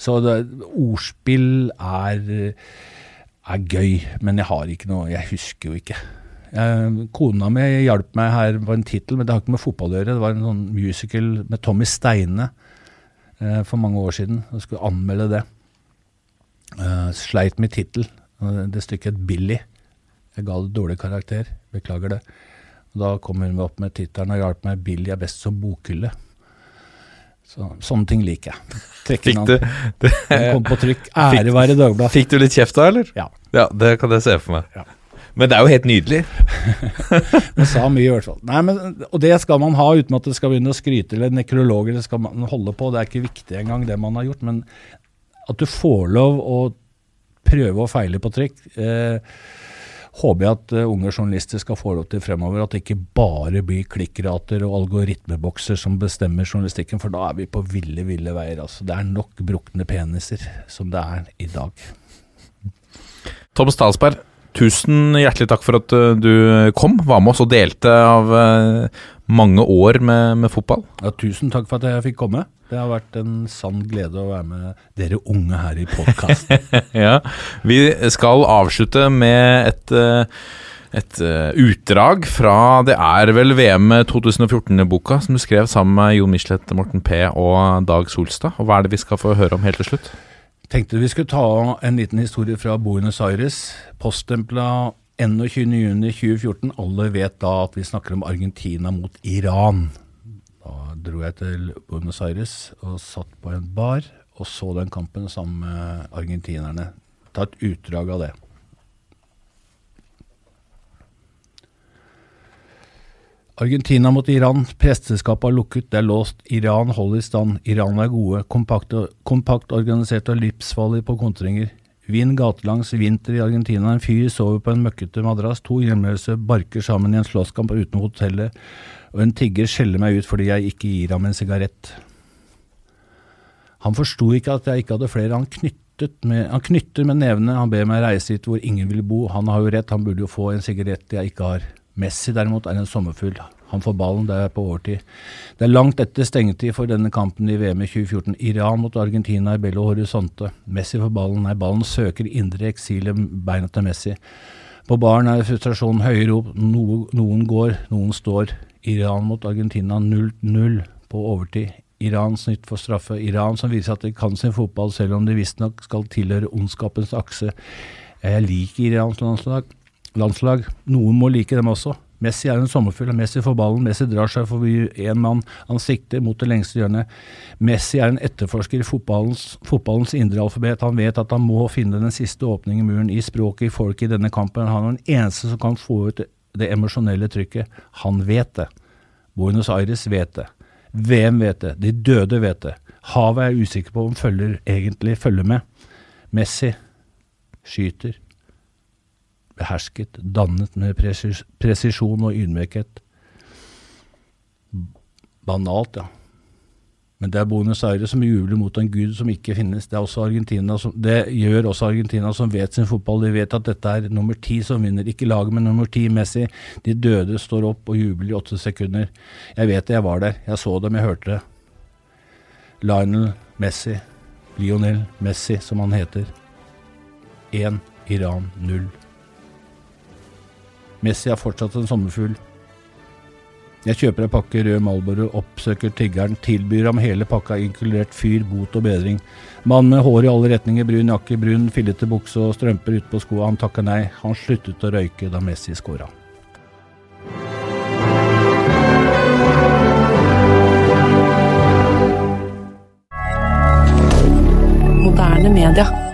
så det, ordspill er, er gøy, men jeg har ikke noe Jeg husker jo ikke. Jeg, kona mi hjalp meg her på en tittel, men det har ikke med fotball å gjøre. Det var en sånn musical med Tommy Steine eh, for mange år siden. Jeg skulle anmelde det. Eh, sleit med tittel. Eh, Det stykket het Billy. Jeg ga det dårlig karakter. Beklager det. Da kom hun opp med tittelen og hjalp meg. Billy er best som bokhylle. Så, sånne ting liker jeg. Trekke Fikk du, det, kom på trykk. Ære være Dagbladet. fikk du litt kjeft da, eller? Ja. Ja, det kan jeg se for meg. Ja. Men det er jo helt nydelig. Det sa mye i hvert fall. Nei, men, og det skal man ha uten at det skal begynne å skryte eller nekrologer. Det skal man holde på. Det er ikke viktig engang, det man har gjort. Men at du får lov å prøve og feile på trykk, eh, håper jeg at eh, unge journalister skal få lov til fremover. At det ikke bare blir klikkrater og algoritmebokser som bestemmer journalistikken, for da er vi på ville, ville veier. Altså. Det er nok brukne peniser som det er i dag. Tom Stalsberg, tusen hjertelig takk for at uh, du kom, var med oss og delte av uh, mange år med, med fotball. Ja, tusen takk for at jeg fikk komme. Det har vært en sann glede å være med dere unge her i podkasten. ja. Vi skal avslutte med et, uh, et uh, utdrag fra Det er vel VM 2014-boka som du skrev sammen med Jon Michelet, Morten P. og Dag Solstad. Og hva er det vi skal få høre om helt til slutt? Tenkte vi skulle ta en liten historie fra Buenos Aires. Poststempla 21.6.2014. Alle vet da at vi snakker om Argentina mot Iran. Da dro jeg til Buenos Aires og satt på en bar og så den kampen sammen med argentinerne. Ta et utdrag av det. Argentina mot Iran. Presteskapet er lukket, det er låst. Iran holder i stand. Iran er gode. Kompakt, kompakt organisert og livsfarlig på kontringer. Vind gatelangs, vinter i Argentina. En fyr sover på en møkkete madrass. To hjemløse barker sammen i en slåsskamp utenfor hotellet. Og en tigger skjeller meg ut fordi jeg ikke gir ham en sigarett. Han forsto ikke at jeg ikke hadde flere. Han med, han knytter med nevene. Han ber meg reise dit hvor ingen vil bo. Han har jo rett, han burde jo få en sigarett jeg ikke har. Messi derimot er en sommerfugl. Han får ballen, det er på overtid. Det er langt etter stengetid for denne kampen i VM i 2014. Iran mot Argentina i Bello Horizonte. Messi får ballen. Nei, ballen søker indre eksil i beina til Messi. På baren er frustrasjonen høye rop. No, noen går, noen står. Iran mot Argentina 0-0 på overtid. Iran snitt for straffe. Iran som viser at de kan sin fotball, selv om de visstnok skal tilhøre ondskapens akse. Jeg liker Irans landslag. landslag. Noen må like dem også. Messi er en sommerfugl. Messi får ballen. Messi drar seg forbi én mann. Han sikter mot det lengste hjørnet. Messi er en etterforsker i fotballens, fotballens indre alfabet. Han vet at han må finne den siste åpningen i muren i språket i folket i denne kampen. Han er den eneste som kan få ut det, emosjonelle trykket. Han vet det. Buenos Aires vet det. VM vet det. De døde vet det. Havet er usikker på om følger egentlig følger med. Messi skyter. Behersket, dannet med presis presisjon og ydmykhet. Banalt, ja. Men det er Buenos Aires som jubler mot en gud som ikke finnes. Det, også som, det gjør også Argentina som vet sin fotball. De vet at dette er nummer ti som vinner. Ikke laget, men nummer ti, Messi. De døde står opp og jubler i åtte sekunder. Jeg vet det, jeg var der. Jeg så dem, jeg hørte det. Lionel Messi, Lionel Messi, som han heter. 1, Iran 0. Messi er fortsatt en sommerfugl. Jeg kjøper en pakke rød Malboro, oppsøker tiggeren, tilbyr ham hele pakka, inkludert fyr, bot og bedring. Mann med hår i alle retninger, brun jakke, brun fillete bukse og strømper utpå skoa. Han takker nei. Han sluttet å røyke da Messi skåra. Moderne media.